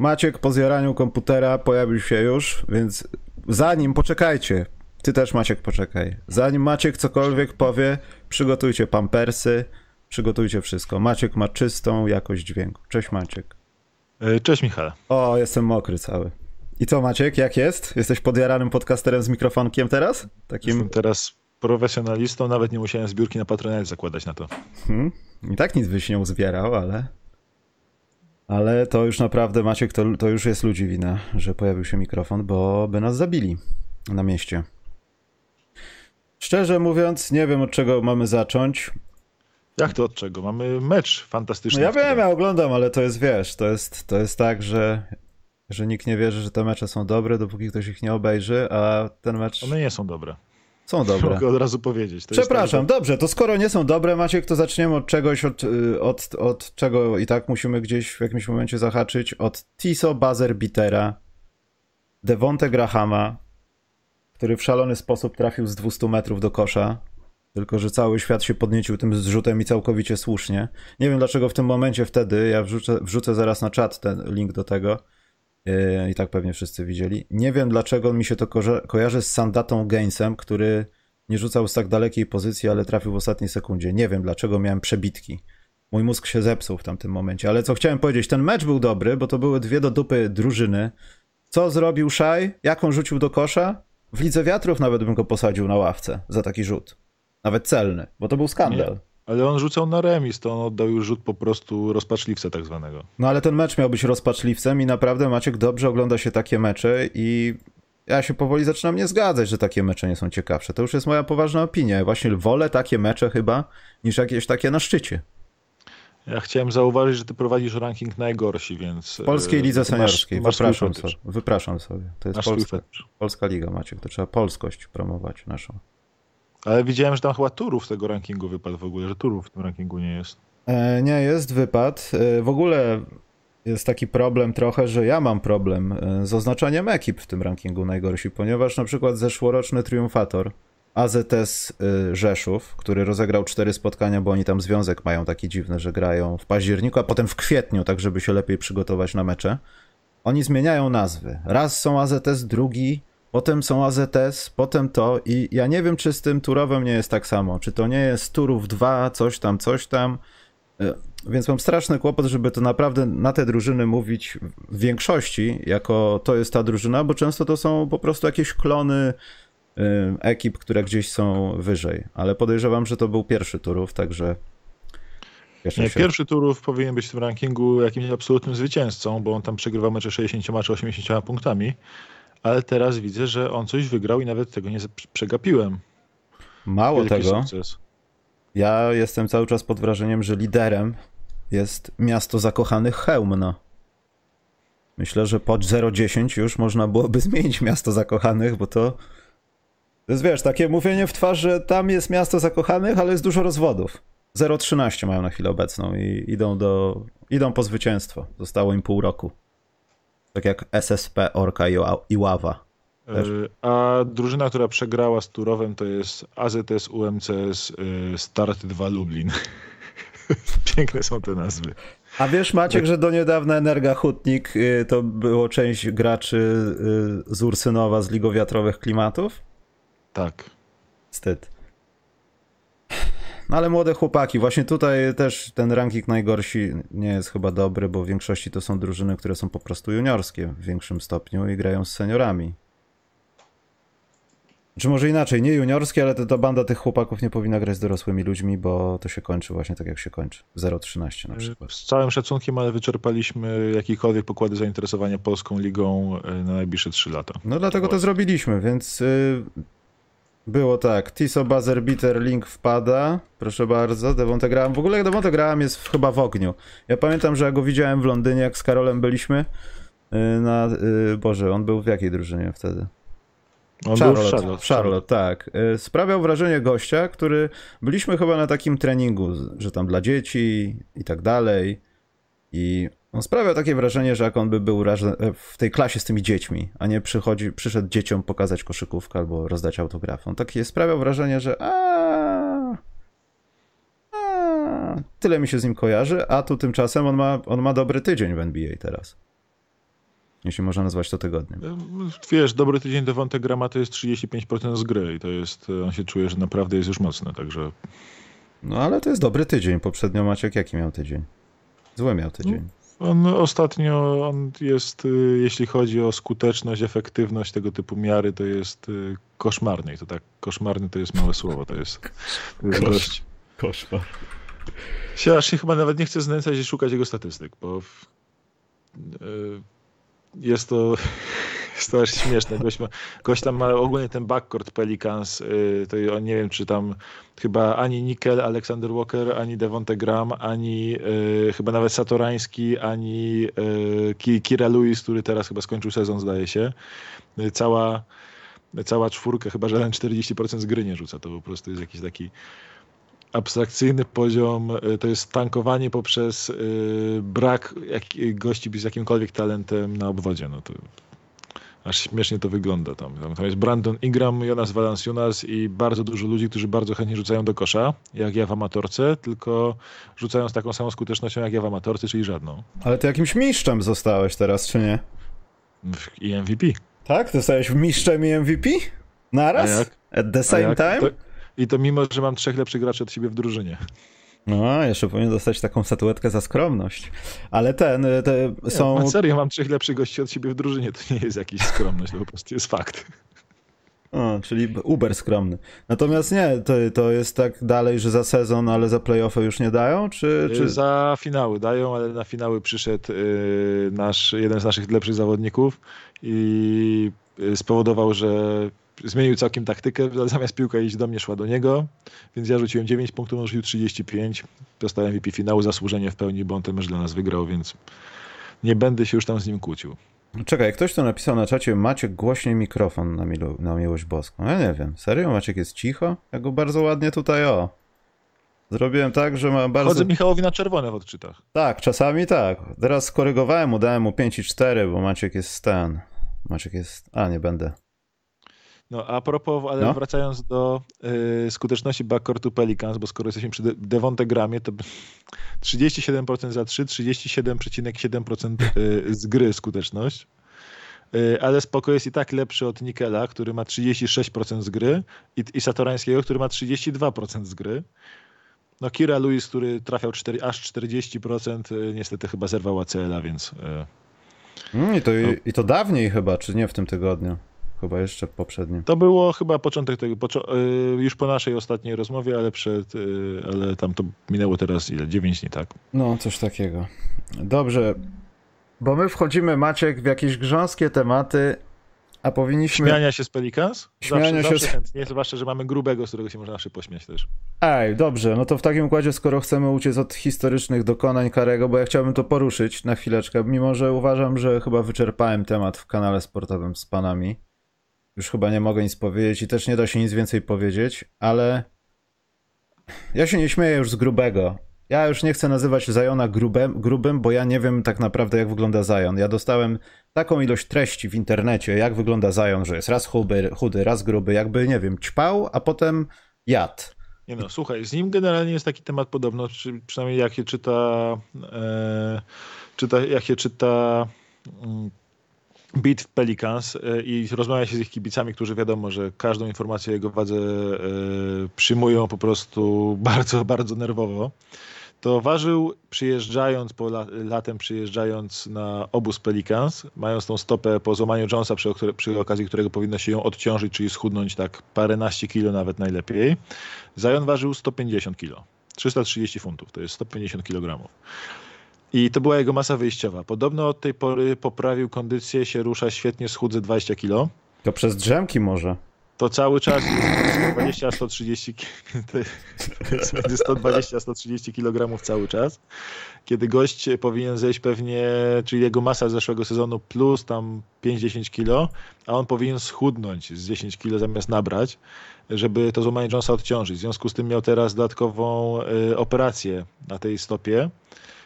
Maciek po zjaraniu komputera pojawił się już, więc zanim, poczekajcie, ty też Maciek poczekaj. Zanim Maciek cokolwiek powie, przygotujcie pampersy, przygotujcie wszystko. Maciek ma czystą jakość dźwięku. Cześć Maciek. E, cześć Michał. O, jestem mokry cały. I co Maciek, jak jest? Jesteś podjaranym podcasterem z mikrofonkiem teraz? Takim... Jestem teraz profesjonalistą, nawet nie musiałem zbiórki na Patronite zakładać na to. Hmm. I tak nic byś nie uzbierał, ale... Ale to już naprawdę, Maciek, to, to już jest ludzi wina, że pojawił się mikrofon, bo by nas zabili na mieście. Szczerze mówiąc, nie wiem od czego mamy zacząć. Jak to od czego? Mamy mecz fantastyczny. No ja wiem, ja oglądam, ale to jest, wiesz, to jest, to jest tak, że, że nikt nie wierzy, że te mecze są dobre, dopóki ktoś ich nie obejrzy, a ten mecz... One nie są dobre. Są dobre. Mogę od razu powiedzieć. To Przepraszam, dobrze, to skoro nie są dobre, Maciek, to zaczniemy od czegoś, od, y, od, od czego i tak musimy gdzieś w jakimś momencie zahaczyć. Od Tiso Bazer Bitera, Devonte Grahama, który w szalony sposób trafił z 200 metrów do kosza. Tylko, że cały świat się podniecił tym zrzutem i całkowicie słusznie. Nie wiem dlaczego w tym momencie wtedy, ja wrzucę, wrzucę zaraz na czat ten link do tego. Yy, I tak pewnie wszyscy widzieli. Nie wiem dlaczego mi się to ko kojarzy z Sandatą Gainsem, który nie rzucał z tak dalekiej pozycji, ale trafił w ostatniej sekundzie. Nie wiem dlaczego miałem przebitki. Mój mózg się zepsuł w tamtym momencie. Ale co chciałem powiedzieć, ten mecz był dobry, bo to były dwie do dupy drużyny. Co zrobił Szaj? Jaką rzucił do kosza? W Lidze Wiatrów nawet bym go posadził na ławce za taki rzut. Nawet celny, bo to był skandal. Ale on rzucał na remis, to on oddał już rzut po prostu rozpaczliwce tak zwanego. No ale ten mecz miał być rozpaczliwcem i naprawdę Maciek dobrze ogląda się takie mecze i ja się powoli zaczynam nie zgadzać, że takie mecze nie są ciekawsze. To już jest moja poważna opinia. Właśnie wolę takie mecze chyba niż jakieś takie na szczycie. Ja chciałem zauważyć, że ty prowadzisz ranking najgorsi, więc... W Polskiej Lidze Seniorskiej, masz, wypraszam, sobie, wypraszam sobie. To jest Polska, Polska Liga, Maciek, to trzeba polskość promować naszą. Ale widziałem, że tam chyba Turów tego rankingu wypadł w ogóle, że Turów w tym rankingu nie jest. E, nie jest, wypad. E, w ogóle jest taki problem trochę, że ja mam problem e, z oznaczaniem ekip w tym rankingu najgorsi, ponieważ na przykład zeszłoroczny triumfator AZS y, Rzeszów, który rozegrał cztery spotkania, bo oni tam związek mają taki dziwny, że grają w październiku, a potem w kwietniu, tak żeby się lepiej przygotować na mecze. Oni zmieniają nazwy. Raz są AZS, drugi, potem są AZS, potem to i ja nie wiem, czy z tym Turowem nie jest tak samo. Czy to nie jest Turów 2, coś tam, coś tam. Y, więc mam straszny kłopot, żeby to naprawdę na te drużyny mówić w większości, jako to jest ta drużyna, bo często to są po prostu jakieś klony Y, ekip, które gdzieś są wyżej, ale podejrzewam, że to był pierwszy turów, także. Nie, się... Pierwszy turów powinien być w tym rankingu jakimś absolutnym zwycięzcą, bo on tam przegrywa mecze 60 czy 80 punktami, ale teraz widzę, że on coś wygrał i nawet tego nie przegapiłem. Mało Wielki tego. Sukces. Ja jestem cały czas pod wrażeniem, że liderem jest miasto zakochanych Chełmno. Myślę, że pod 0,10 już można byłoby zmienić miasto zakochanych, bo to to jest, wiesz, takie mówienie w twarz, że tam jest miasto zakochanych, ale jest dużo rozwodów. 0,13 mają na chwilę obecną i idą do, idą po zwycięstwo. Zostało im pół roku. Tak jak SSP, Orka i Ława. E, a drużyna, która przegrała z Turowem to jest AZS UMCS y, Start 2 Lublin. Piękne są te nazwy. A wiesz Maciek, że do niedawna Energa Hutnik y, to było część graczy y, z Ursynowa z Ligowiatrowych Klimatów? Tak. Wstyd. No ale młode chłopaki, właśnie tutaj też ten ranking najgorsi nie jest chyba dobry, bo w większości to są drużyny, które są po prostu juniorskie w większym stopniu i grają z seniorami. Czy może inaczej, nie juniorskie, ale to, ta banda tych chłopaków nie powinna grać z dorosłymi ludźmi, bo to się kończy właśnie tak jak się kończy. 0-13 na przykład. Z całym szacunkiem, ale wyczerpaliśmy jakiekolwiek pokłady zainteresowania polską ligą e, na najbliższe 3 lata. No dlatego to zrobiliśmy, więc y, było tak, Tiso Buzzer Bitter link wpada, proszę bardzo, Devonte Graham. W ogóle Devonte Graham jest chyba w ogniu. Ja pamiętam, że ja go widziałem w Londynie, jak z Karolem byliśmy. Y, na, y, Boże, on był w jakiej drużynie wtedy? On Charlotte, był w Charlotte, Charlotte, tak. Y, sprawiał wrażenie gościa, który byliśmy chyba na takim treningu, że tam dla dzieci i tak dalej. I on sprawiał takie wrażenie, że jak on by był w tej klasie z tymi dziećmi, a nie przychodzi, przyszedł dzieciom pokazać koszykówkę albo rozdać autograf. On takie sprawiał wrażenie, że a, a, tyle mi się z nim kojarzy, a tu tymczasem on ma, on ma dobry tydzień w NBA teraz. jeśli można nazwać to tygodniem. Wiesz, dobry tydzień Devonte Grama to jest 35% z gry i to jest, on się czuje, że naprawdę jest już mocny, także... No ale to jest dobry tydzień. Poprzednio Maciek jaki miał tydzień? Zły miał tydzień. On ostatnio on jest, y, jeśli chodzi o skuteczność, efektywność tego typu miary, to jest y, koszmarny. I to tak, koszmarny to jest małe słowo, to jest, to jest Kosz, dość... Koszmar. Się aż się chyba nawet nie chcę znęcać i szukać jego statystyk, bo w, y, jest to jest to śmieszne. Gość, ma, gość tam ma ogólnie ten backcourt Pelicans, yy, to nie wiem, czy tam chyba ani Nickel, Alexander Walker, ani Devonte Graham, ani yy, chyba nawet Satorański, ani yy, Kira Lewis, który teraz chyba skończył sezon, zdaje się. Yy, cała, cała czwórka, chyba żaden 40% z gry nie rzuca. To po prostu jest jakiś taki abstrakcyjny poziom, y, to jest tankowanie poprzez brak jak, gości z jakimkolwiek talentem na obwodzie. No to aż śmiesznie to wygląda tam. Tam jest Brandon Ingram, Jonas Valanciunas i bardzo dużo ludzi, którzy bardzo chętnie rzucają do kosza, jak ja w amatorce, tylko rzucają z taką samą skutecznością jak ja w amatorce, czyli żadną. Ale ty jakimś mistrzem zostałeś teraz, czy nie? I MVP. Tak? Zostałeś mistrzem i MVP? Naraz? At the same time? To, I to mimo, że mam trzech lepszych graczy od siebie w drużynie. No, jeszcze powinien dostać taką statuetkę za skromność. Ale ten, y, te nie, są... Na serio, mam trzech lepszych gości od siebie w drużynie, to nie jest jakiś skromność, to po prostu jest fakt. O, czyli uber skromny. Natomiast nie, to, to jest tak dalej, że za sezon, ale za playoffy już nie dają, czy... czy... Za finały dają, ale na finały przyszedł y, nasz, jeden z naszych lepszych zawodników i y, spowodował, że zmienił całkiem taktykę, zamiast piłka iść do mnie, szła do niego, więc ja rzuciłem 9 punktów, on rzucił 35, dostałem MVP finału, zasłużenie w pełni, bo on ten mecz dla nas wygrał, więc nie będę się już tam z nim kłócił. Czekaj, ktoś tu napisał na czacie, Maciek głośniej mikrofon na, milu, na miłość boską. Ja nie wiem, serio? Maciek jest cicho? Ja go bardzo ładnie tutaj, o. Zrobiłem tak, że ma bardzo... Chodzę Michałowi na czerwone w odczytach. Tak, czasami tak. Teraz skorygowałem mu, dałem mu 5 i 4, bo Maciek jest ten. Maciek jest... A, nie będę. No a propos, ale no. wracając do y, skuteczności backcourtu Pelicans, bo skoro jesteśmy przy De Devonte Gramie, to 37% za 3, 37,7% y, z gry skuteczność. Y, ale spoko jest i tak lepszy od Nikela, który ma 36% z gry i, i Satorańskiego, który ma 32% z gry. No Kira Lewis, który trafiał 4, aż 40%, y, niestety chyba zerwał ACL-a, więc... Mm, I to, no. i to dawniej chyba, czy nie w tym tygodniu? Chyba jeszcze poprzednim. To było chyba początek tego, poczo y, już po naszej ostatniej rozmowie, ale przed, y, ale tam to minęło teraz ile? 9 dni, tak? No, coś takiego. Dobrze, bo my wchodzimy, Maciek, w jakieś grząskie tematy, a powinniśmy... Śmiania się z Pelicans? Śmiania zawsze, się... Zawsze chętnie, zwłaszcza, że mamy grubego, z którego się można zawsze pośmiać też. Ej, dobrze, no to w takim układzie, skoro chcemy uciec od historycznych dokonań Karego, bo ja chciałbym to poruszyć na chwileczkę, mimo że uważam, że chyba wyczerpałem temat w kanale sportowym z panami. Już chyba nie mogę nic powiedzieć i też nie da się nic więcej powiedzieć, ale ja się nie śmieję już z grubego. Ja już nie chcę nazywać Zajona grubem, grubym, bo ja nie wiem tak naprawdę, jak wygląda Zajon. Ja dostałem taką ilość treści w internecie, jak wygląda Zajon, że jest raz chudy, chudy, raz gruby, jakby, nie wiem, ćpał, a potem jad. Nie no, słuchaj, z nim generalnie jest taki temat podobno, przynajmniej jak się czyta, e, czyta jak się czyta Beat Pelicans e, i rozmawia się z ich kibicami, którzy wiadomo, że każdą informację o jego wadze e, przyjmują po prostu bardzo, bardzo nerwowo. To ważył przyjeżdżając, po latem przyjeżdżając na obóz Pelicans, mając tą stopę po złamaniu Jonesa, przy, przy okazji którego powinno się ją odciążyć, czyli schudnąć tak paręnaście kilo nawet najlepiej. Zion ważył 150 kilo. 330 funtów, to jest 150 kg. I to była jego masa wyjściowa. Podobno od tej pory poprawił kondycję, się rusza świetnie, schudze 20 kilo. To przez drzemki może. To cały czas 120-130 120-130 kg cały czas. Kiedy gość powinien zejść pewnie, czyli jego masa z zeszłego sezonu plus tam 5-10 kg, a on powinien schudnąć z 10 kg zamiast nabrać, żeby to złamanie Jonesa odciążyć. W związku z tym miał teraz dodatkową y, operację na tej stopie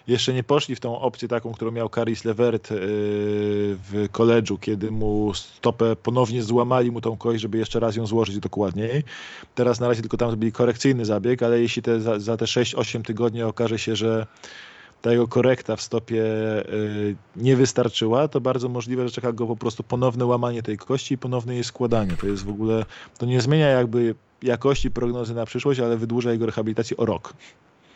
jeszcze nie poszli w tą opcję taką, którą miał Caris Levert yy, w koledżu, kiedy mu stopę ponownie złamali mu tą kość, żeby jeszcze raz ją złożyć dokładniej. Teraz na razie tylko tam zrobili korekcyjny zabieg, ale jeśli te, za, te 6-8 tygodni okaże się, że ta jego korekta w stopie y, nie wystarczyła, to bardzo możliwe, że czeka go po prostu ponowne łamanie tej kości i ponowne jej składanie. To jest w ogóle, to nie zmienia jakby jakości prognozy na przyszłość, ale wydłuża jego rehabilitację o rok.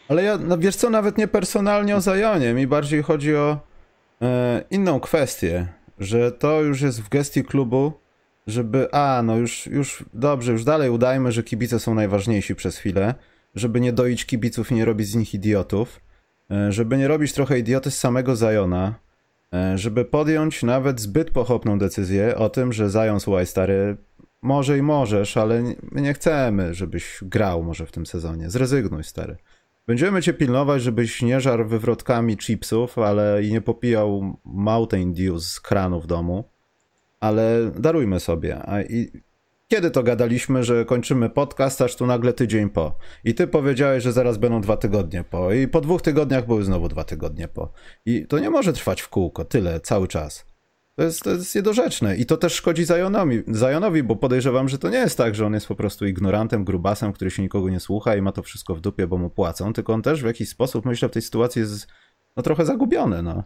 Ale ja, no wiesz co, nawet nie personalnie o Zajonie, mi bardziej chodzi o e, inną kwestię, że to już jest w gestii klubu, żeby, a no już, już dobrze, już dalej udajmy, że kibice są najważniejsi przez chwilę, żeby nie doić kibiców i nie robić z nich idiotów, e, żeby nie robić trochę idioty z samego Zajona, e, żeby podjąć nawet zbyt pochopną decyzję o tym, że Zajon, słuchaj stary, może i możesz, ale my nie chcemy, żebyś grał może w tym sezonie. Zrezygnuj, stary. Będziemy cię pilnować, żebyś nie żarł wywrotkami chipsów, ale i nie popijał Mountain Dew z kranu w domu. Ale darujmy sobie. A i kiedy to gadaliśmy, że kończymy podcast, aż tu nagle tydzień po. I ty powiedziałeś, że zaraz będą dwa tygodnie po. I po dwóch tygodniach były znowu dwa tygodnie po. I to nie może trwać w kółko, tyle, cały czas. To jest, to jest niedorzeczne i to też szkodzi Zionowi, Zionowi, bo podejrzewam, że to nie jest tak, że on jest po prostu ignorantem, grubasem, który się nikogo nie słucha i ma to wszystko w dupie, bo mu płacą, tylko on też w jakiś sposób, myślę, w tej sytuacji jest no, trochę zagubiony, no.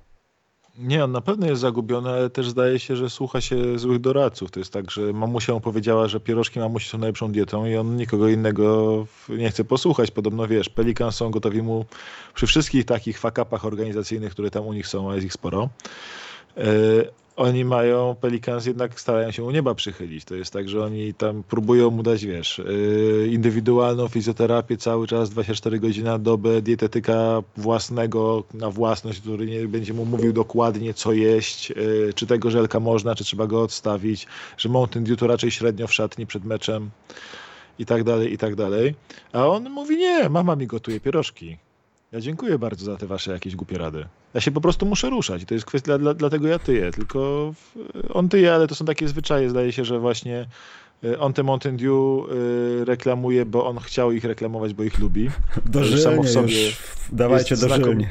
Nie, on na pewno jest zagubiony, ale też zdaje się, że słucha się złych doradców. To jest tak, że mamusia mu powiedziała, że pierożki mamusi są najlepszą dietą i on nikogo innego nie chce posłuchać. Podobno, wiesz, Pelikan są gotowi mu przy wszystkich takich fakapach organizacyjnych, które tam u nich są, a jest ich sporo, e, oni mają, Pelicans jednak starają się u nieba przychylić. To jest tak, że oni tam próbują mu dać, wiesz, y, indywidualną fizjoterapię cały czas, 24 godziny na dobę, dietetyka własnego na własność, który nie będzie mu mówił dokładnie, co jeść, y, czy tego żelka można, czy trzeba go odstawić, że Mountain Dew to raczej średnio w szatni przed meczem i tak dalej, i tak dalej. A on mówi, nie, mama mi gotuje pierożki. Ja dziękuję bardzo za te wasze jakieś głupie rady. Ja się po prostu muszę ruszać. To jest kwestia, dla, dlatego ja tyję. Tylko on tyje, ale to są takie zwyczaje. Zdaje się, że właśnie y, on te Mountain Dew y, reklamuje, bo on chciał ich reklamować, bo ich lubi. Dożylnie sobie już. Dawajcie dożylnie.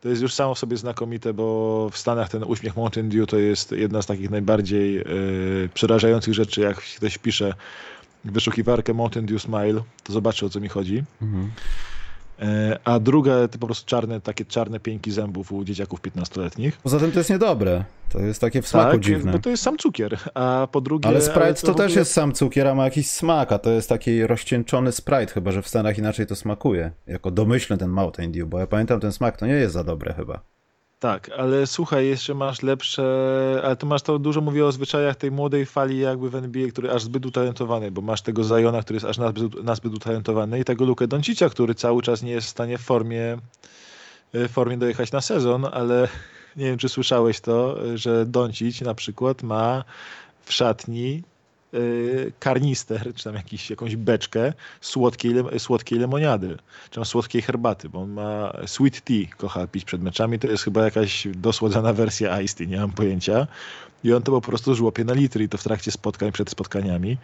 To jest już samo w sobie znakomite, bo w Stanach ten uśmiech Mountain Dew to jest jedna z takich najbardziej y, przerażających rzeczy, jak ktoś pisze wyszukiwarkę Mountain Dew Smile, to zobaczy o co mi chodzi. Mhm. E, a druga to po prostu czarne, takie czarne pieńki zębów u dzieciaków 15-letnich. Poza tym to jest niedobre. To jest takie w smaku tak, dziwne. bo to jest sam cukier, a po drugie... Ale Sprite ale to, to też jest sam cukier, a ma jakiś smak, a to jest taki rozcieńczony Sprite, chyba że w Stanach inaczej to smakuje. Jako domyślny ten Mountain Dew, bo ja pamiętam ten smak, to nie jest za dobre chyba. Tak, ale słuchaj, jeszcze masz lepsze, ale to masz to dużo mówię o zwyczajach tej młodej fali jakby w NBA, który aż zbyt utalentowany, bo masz tego Zajona, który jest aż nazbyt, nazbyt utalentowany i tego Lukę Doncicia, który cały czas nie jest w stanie w formie, w formie dojechać na sezon, ale nie wiem, czy słyszałeś to, że Doncic na przykład ma w szatni karnister, czy tam jakiś, jakąś beczkę słodkiej, słodkiej lemoniady, czy tam słodkiej herbaty, bo on ma sweet tea, kocha pić przed meczami, to jest chyba jakaś dosłodzona wersja iced tea, nie mam pojęcia. I on to po prostu żłopie na litry i to w trakcie spotkań, przed spotkaniami.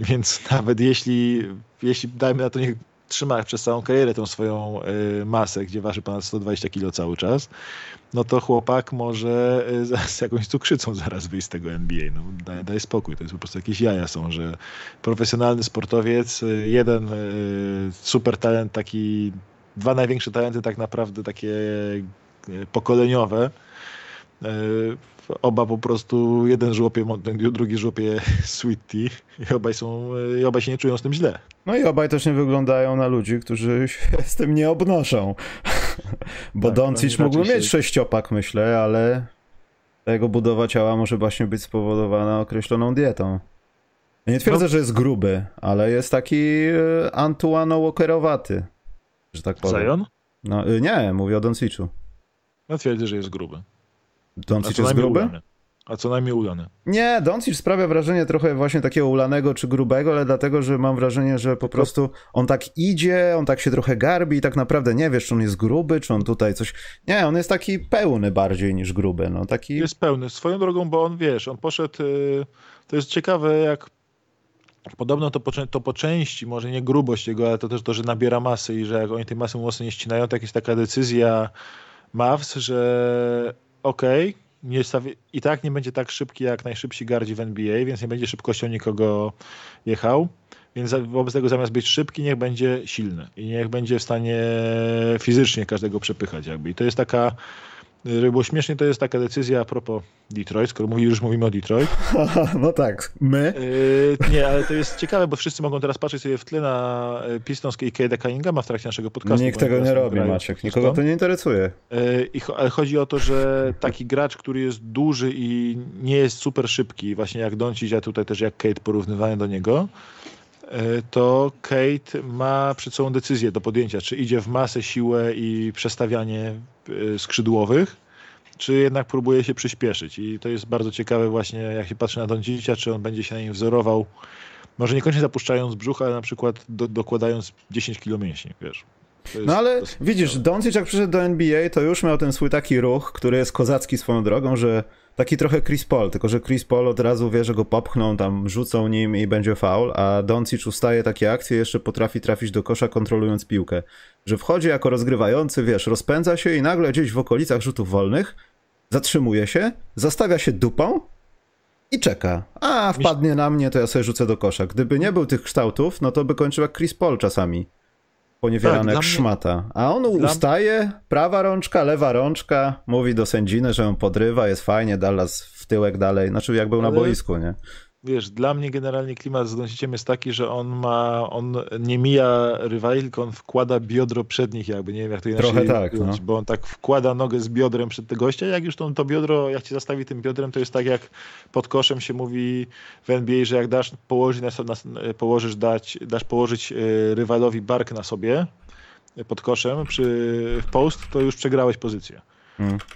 Więc nawet jeśli, jeśli dajmy na to, niech trzyma przez całą karierę tą swoją y, masę, gdzie waży ponad 120 kg cały czas, no to chłopak może y, z jakąś cukrzycą zaraz wyjść z tego NBA. No, daj, daj spokój, to jest po prostu jakieś jaja są, że profesjonalny sportowiec, y, jeden super talent, taki, dwa największe talenty tak naprawdę takie pokoleniowe, oba po prostu, jeden żłopie Mountain Dew, drugi żłopie Sweet Tea i obaj, są, i obaj się nie czują z tym źle. No i obaj też nie wyglądają na ludzi, którzy się z tym nie obnoszą. Bo tak, Doncic mógłby się... mieć sześciopak, myślę, ale jego budowa ciała może właśnie być spowodowana określoną dietą. Ja nie twierdzę, no. że jest gruby, ale jest taki e, Antuano Walkerowaty, że tak powiem. Zion? No, e, nie, mówię o Donciczu. Ja twierdzę, że jest gruby. Doncic jest gruby? Ulany. A co najmniej ulany. Nie, Doncic sprawia wrażenie trochę właśnie takiego ulanego czy grubego, ale dlatego, że mam wrażenie, że po prostu on tak idzie, on tak się trochę garbi i tak naprawdę nie wiesz, czy on jest gruby, czy on tutaj coś... Nie, on jest taki pełny bardziej niż gruby, no taki... Jest pełny, swoją drogą, bo on, wiesz, on poszedł... Y, to jest ciekawe, jak Podobno to po, to po części, może nie grubość jego, ale to też to, że nabiera masy i że jak oni tej masy mocno nie ścinają, to jakaś taka decyzja Mavs, że okej, okay, i tak nie będzie tak szybki jak najszybsi gardzi w NBA, więc nie będzie szybkością nikogo jechał. Więc wobec tego zamiast być szybki, niech będzie silny i niech będzie w stanie fizycznie każdego przepychać jakby. I to jest taka było śmiesznie, to jest taka decyzja a propos Detroit, skoro mówi, już mówimy o Detroit. no tak, my? Yy, nie, ale to jest ciekawe, bo wszyscy mogą teraz patrzeć sobie w tle na e, Pistons i Kade'a Cunninghama w trakcie naszego podcastu. Nikt tego nie robi, Maciek, nikogo to nie interesuje. Yy, ale chodzi o to, że taki gracz, który jest duży i nie jest super szybki, właśnie jak Doncic, a tutaj też jak Kate porównywany do niego, to Kate ma przed sobą decyzję do podjęcia, czy idzie w masę, siłę i przestawianie e, skrzydłowych, czy jednak próbuje się przyspieszyć. I to jest bardzo ciekawe właśnie, jak się patrzy na Doncicia, czy on będzie się na nim wzorował, może niekoniecznie zapuszczając brzucha, ale na przykład do, dokładając 10 kg mięśni, wiesz. No ale widzisz, Doncic jak przyszedł do NBA, to już miał ten swój taki ruch, który jest kozacki swoją drogą, że Taki trochę Chris Paul, tylko że Chris Paul od razu wie, że go popchną, tam rzucą nim i będzie faul, a Doncic ustaje takie akcje jeszcze potrafi trafić do kosza kontrolując piłkę. Że wchodzi jako rozgrywający, wiesz, rozpędza się i nagle gdzieś w okolicach rzutów wolnych zatrzymuje się, zastawia się dupą i czeka. A, wpadnie na mnie, to ja sobie rzucę do kosza. Gdyby nie był tych kształtów, no to by kończył jak Chris Paul czasami poniewierany tak, szmata. A on dla... ustaje, prawa rączka, lewa rączka, mówi do sędziny, że on podrywa, jest fajnie, Dallas w tyłek dalej, znaczy jak był Ale... na boisku, nie? Wiesz, dla mnie generalnie klimat z Donciciem jest taki, że on ma, on nie mija rywali, tylko on wkłada biodro przed nich jakby, nie wiem jak to inaczej Trochę tak, no. bo on tak wkłada nogę z biodrem przed tego gościa, jak już to, to biodro, jak ci zastawi tym biodrem, to jest tak jak pod koszem się mówi w NBA, że jak dasz położyć, na, na, położysz dać, dasz położyć e, rywalowi bark na sobie pod koszem przy w post, to już przegrałeś pozycję.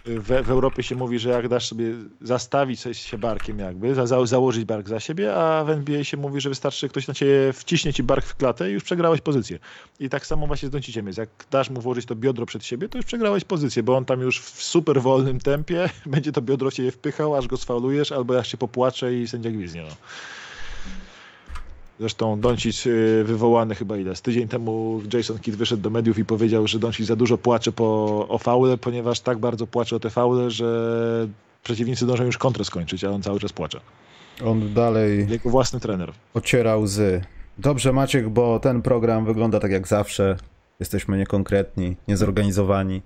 W, w, Europie się mówi, że jak dasz sobie zastawić się barkiem jakby, za, za, założyć bark za siebie, a w NBA się mówi, że wystarczy, ktoś na ciebie wciśnie ci bark w klatę i już przegrałeś pozycję. I tak samo właśnie z Donciciem jest. Jak dasz mu włożyć to biodro przed siebie, to już przegrałeś pozycję, bo on tam już w super wolnym tempie będzie to biodro ciebie wpychał, aż go sfaulujesz, albo jak się popłacze i sędzia gwizdnie. No. Zresztą Doncic y, wywołany chyba ile? Z tydzień temu Jason Kidd wyszedł do mediów i powiedział, że Doncic za dużo płacze po, o faule, ponieważ tak bardzo płacze o te faule, że przeciwnicy dążą już kontrę skończyć, a on cały czas płacze. On dalej... Jako własny trener. Ocierał łzy. Dobrze Maciek, bo ten program wygląda tak jak zawsze. Jesteśmy niekonkretni, niezorganizowani.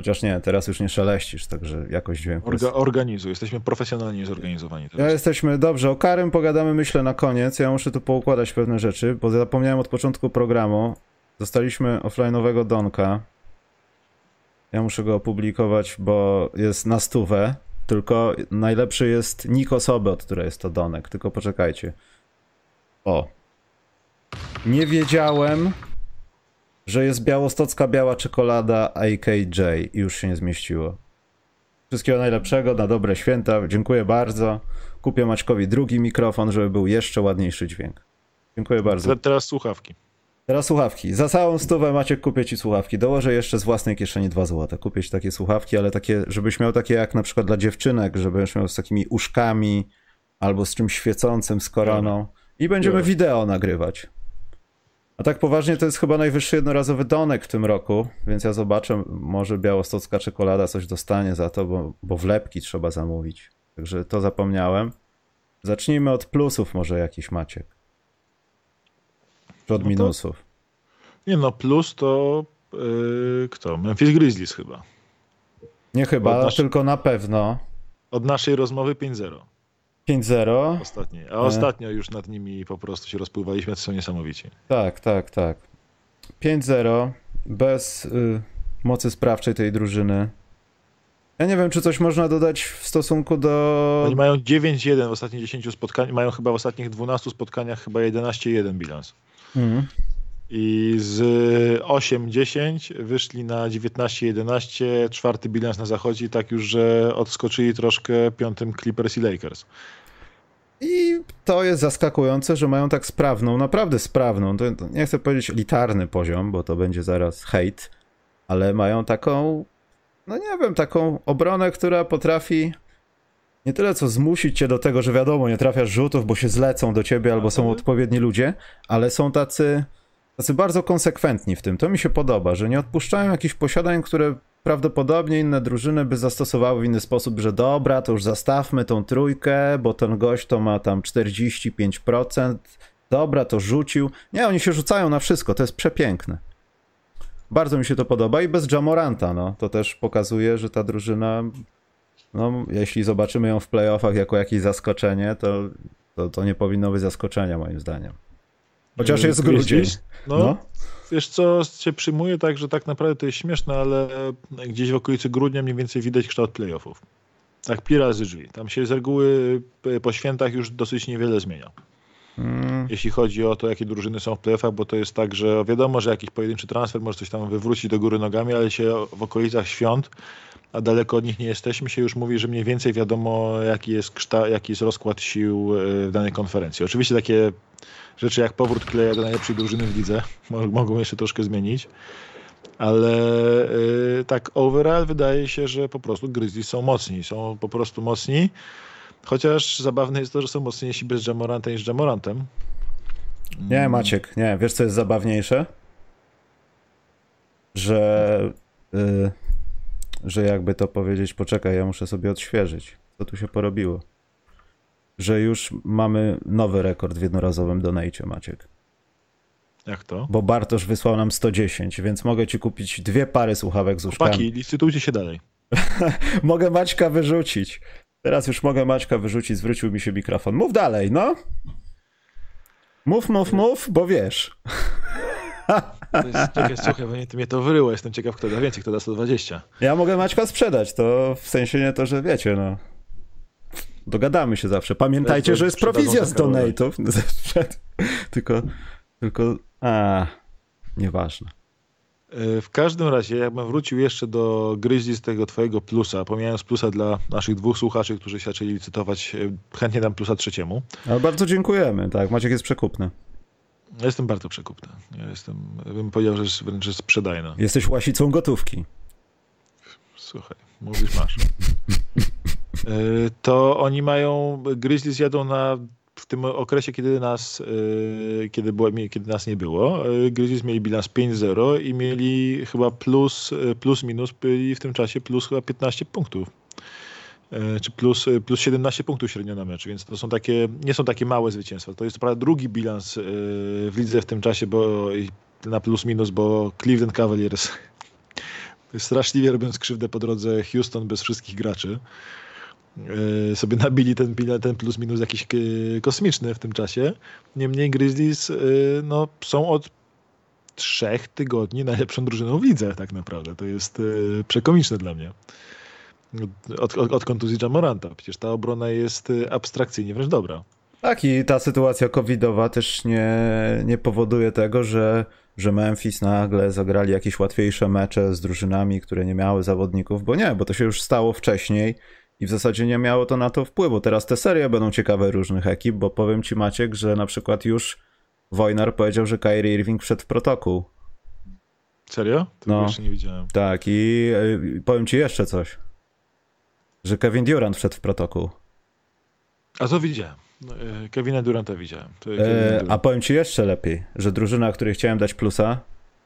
Chociaż nie, teraz już nie szeleścisz, także jakoś dźwięk. Orga, organizuj, jesteśmy profesjonalnie zorganizowani. Teraz. Ja jesteśmy, dobrze, o Karym pogadamy myślę na koniec. Ja muszę tu poukładać pewne rzeczy, bo zapomniałem od początku programu. Dostaliśmy offline'owego Donka. Ja muszę go opublikować, bo jest na stówę. Tylko najlepszy jest nick osoby, od której jest to Donek. Tylko poczekajcie. O. Nie wiedziałem, że jest białostocka biała czekolada AKJ i już się nie zmieściło. Wszystkiego najlepszego, na dobre święta, dziękuję bardzo. Kupię Maćkowi drugi mikrofon, żeby był jeszcze ładniejszy dźwięk. Dziękuję bardzo. Teraz słuchawki. Teraz słuchawki. Za całą stówę Maciek kupię ci słuchawki. Dołożę jeszcze z własnej kieszeni 2 złote. Kupię ci takie słuchawki, ale takie, żebyś miał takie jak na przykład dla dziewczynek, żebyś miał z takimi uszkami albo z czymś świecącym, z koroną. I będziemy wideo nagrywać. A tak poważnie to jest chyba najwyższy jednorazowy donek w tym roku, więc ja zobaczę, może białostocka czekolada coś dostanie za to, bo, bo wlepki trzeba zamówić. Także to zapomniałem. Zacznijmy od plusów może jakiś Maciek. Czy od no minusów? Nie no, plus to yy, kto? Memphis Grizzlies chyba. Nie chyba, nasz... tylko na pewno. Od naszej rozmowy 5-0. 5-0. Ostatnie. A ostatnio już nad nimi po prostu się rozpływaliśmy, to są niesamowici. Tak, tak, tak. 5-0 bez y, mocy sprawczej tej drużyny. Ja nie wiem, czy coś można dodać w stosunku do. Oni mają 9-1 w ostatnich 10 spotkaniach, mają chyba w ostatnich 12 spotkaniach chyba 11-1 bilans. Mhm. I z 8-10 wyszli na 19-11, czwarty bilans na zachodzie, tak już, że odskoczyli troszkę piątym Clippers i Lakers. I to jest zaskakujące, że mają tak sprawną, naprawdę sprawną, to, to nie chcę powiedzieć litarny poziom, bo to będzie zaraz hejt, ale mają taką, no nie wiem, taką obronę, która potrafi nie tyle co zmusić cię do tego, że wiadomo, nie trafiasz rzutów, bo się zlecą do ciebie albo są odpowiedni ludzie, ale są tacy, tacy bardzo konsekwentni w tym. To mi się podoba, że nie odpuszczają jakichś posiadań, które prawdopodobnie inne drużyny by zastosowały w inny sposób, że dobra, to już zastawmy tą trójkę, bo ten gość to ma tam 45%, dobra, to rzucił. Nie, oni się rzucają na wszystko, to jest przepiękne. Bardzo mi się to podoba i bez Jamoranta, no. To też pokazuje, że ta drużyna, no, jeśli zobaczymy ją w playoffach jako jakieś zaskoczenie, to, to, to nie powinno być zaskoczenia moim zdaniem. Chociaż jest grudzień. No, no. Wiesz co, się przyjmuje tak, że tak naprawdę to jest śmieszne, ale gdzieś w okolicy grudnia mniej więcej widać kształt playoffów. Tak, pi razy drzwi. Tam się z reguły po świętach już dosyć niewiele zmienia. Hmm. Jeśli chodzi o to, jakie drużyny są w playoffach, bo to jest tak, że wiadomo, że jakiś pojedynczy transfer może coś tam wywrócić do góry nogami, ale się w okolicach świąt, a daleko od nich nie jesteśmy, się już mówi, że mniej więcej wiadomo, jaki jest, kształt, jaki jest rozkład sił e, w danej konferencji. Oczywiście takie rzeczy jak powrót Kleja do najlepszej drużyny w lidze mogą jeszcze troszkę zmienić, ale yy, tak overall wydaje się, że po prostu Grizzlies są mocni, są po prostu mocni, chociaż zabawne jest to, że są mocniejsi bez Jamoranta niż Jamorantem. Nie, Maciek, nie. Wiesz, co jest zabawniejsze? Że, yy, że jakby to powiedzieć, poczekaj, ja muszę sobie odświeżyć. Co tu się porobiło? Że już mamy nowy rekord w jednorazowym donajcie, Maciek. Jak to? Bo Bartosz wysłał nam 110, więc mogę ci kupić dwie pary słuchawek z uszkami. Chłopaki, licytujcie się dalej. mogę Maćka wyrzucić. Teraz już mogę Maćka wyrzucić, zwrócił mi się mikrofon. Mów dalej, no. Mów, mów, mów, bo wiesz. Czekaj, słuchaj, bo mnie to wyryło. Jestem ciekaw, kto da więcej, kto da 120. Ja mogę Maćka sprzedać, to w sensie nie to, że wiecie, no. Dogadamy się zawsze. Pamiętajcie, że jest prowizja z donate'ów. tylko, tylko, a, nieważne. E, w każdym razie, jakbym wrócił jeszcze do gryźli z tego twojego plusa, pomijając plusa dla naszych dwóch słuchaczy, którzy się zaczęli licytować, e, chętnie dam plusa trzeciemu. Ale bardzo dziękujemy, tak, Maciek jest przekupny. Ja jestem bardzo przekupny. Ja jestem, bym powiedział, że wręcz sprzedajny. Jesteś łasicą gotówki. Słuchaj, mówisz masz. E, to oni mają, Grizzlies jadą na w tym okresie, kiedy nas, e, kiedy, było, kiedy nas nie było, e, Grizzlies mieli bilans 5-0 i mieli chyba plus, plus minus byli w tym czasie plus chyba 15 punktów. Czy plus, plus 17 punktów średnio na mecz, więc to są takie, nie są takie małe zwycięstwa. To jest prawda drugi bilans w lidze w tym czasie, bo na plus minus, bo Cleveland Cavaliers straszliwie robiąc krzywdę po drodze Houston bez wszystkich graczy. E, sobie nabili ten, ten plus minus jakiś e, kosmiczny w tym czasie. Niemniej Grizzlies e, no, są od trzech tygodni najlepszą drużyną w lidze tak naprawdę. To jest przekomiczne dla mnie. Od, od, od kontuzji Jamoranta. Przecież ta obrona jest abstrakcyjnie wręcz dobra. Tak i ta sytuacja covidowa też nie, nie powoduje tego, że, że Memphis nagle zagrali jakieś łatwiejsze mecze z drużynami, które nie miały zawodników, bo nie, bo to się już stało wcześniej i w zasadzie nie miało to na to wpływu. Teraz te serie będą ciekawe różnych ekip, bo powiem ci Maciek, że na przykład już Wojnar powiedział, że Kyrie Irving wszedł w protokół. Serio? To no, jeszcze nie widziałem. Tak i, e, powiem ci jeszcze coś. Że Kevin Durant wszedł w protokół. A to widziałem. No, e, Kevina Duranta widziałem. E, Durant. A powiem ci jeszcze lepiej, że drużyna, której chciałem dać plusa,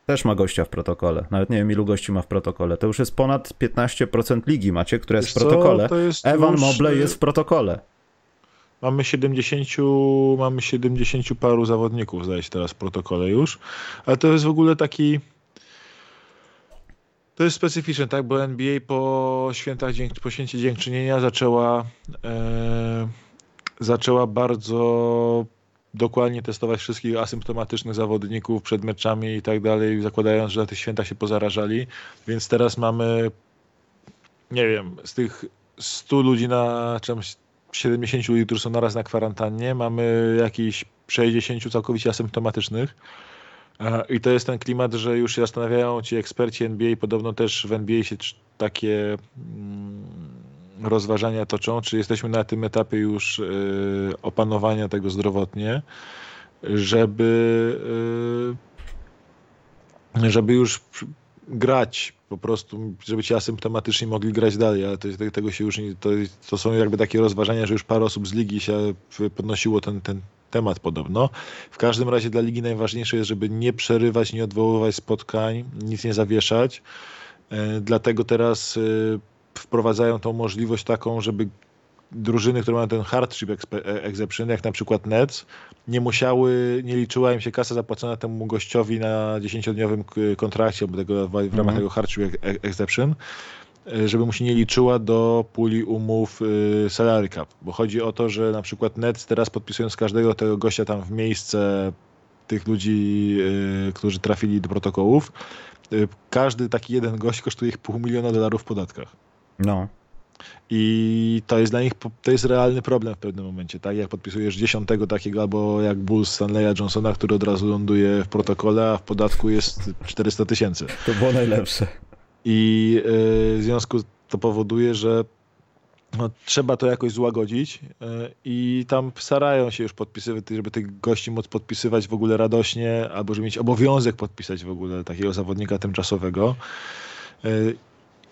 też ma gościa w protokole. Nawet nie wiem, ilu gości ma w protokole. To już jest ponad 15% ligi macie, która jest Wiesz w protokole. Jest Evan już... Mobley jest w protokole. Mamy 70, mamy 70 paru zawodników, zdaje się teraz w protokole już. Ale to jest w ogóle taki. To jest specyficzne, tak? Bo NBA po świętach, po święcie dziękczynienia zaczęła, e, zaczęła bardzo dokładnie testować wszystkich asymptomatycznych zawodników przed meczami i tak dalej, zakładając, że na tych świętach się pozarażali. Więc teraz mamy, nie wiem, z tych 100 ludzi na czymś 70 ludzi, którzy są naraz na kwarantannie, mamy jakieś 60 całkowicie asymptomatycznych. I to jest ten klimat, że już się zastanawiają ci eksperci NBA, podobno też w NBA się takie mm, rozważania toczą, czy jesteśmy na tym etapie już y, opanowania tego zdrowotnie, żeby, y, żeby już grać po prostu, żeby ci asymptomatycznie mogli grać dalej, ale to, tego się już nie, to, to są jakby takie rozważania, że już parę osób z ligi się podnosiło ten, ten temat podobno. W każdym razie dla ligi najważniejsze jest, żeby nie przerywać, nie odwoływać spotkań, nic nie zawieszać. E, dlatego teraz wprowadzają tą możliwość taką, żeby drużyny, które mają ten hardship exception, jak na przykład Nets, nie musiały, nie liczyła im się kasa zapłacona temu gościowi na 10-dniowym kontrakcie, tego, w ramach mm. tego hardship exception, żeby mu się nie liczyła do puli umów salary cap, bo chodzi o to, że na przykład Nets teraz podpisując każdego tego gościa tam w miejsce tych ludzi, którzy trafili do protokołów, każdy taki jeden gość kosztuje ich pół miliona dolarów w podatkach. No. I to jest dla nich, to jest realny problem w pewnym momencie, tak? Jak podpisujesz dziesiątego takiego, albo jak Bulls Stanleya Johnsona, który od razu ląduje w protokole, a w podatku jest 400 tysięcy. To było najlepsze. I yy, w związku to powoduje, że no, trzeba to jakoś złagodzić yy, i tam starają się już podpisywać, żeby tych gości móc podpisywać w ogóle radośnie, albo żeby mieć obowiązek podpisać w ogóle takiego zawodnika tymczasowego. Yy,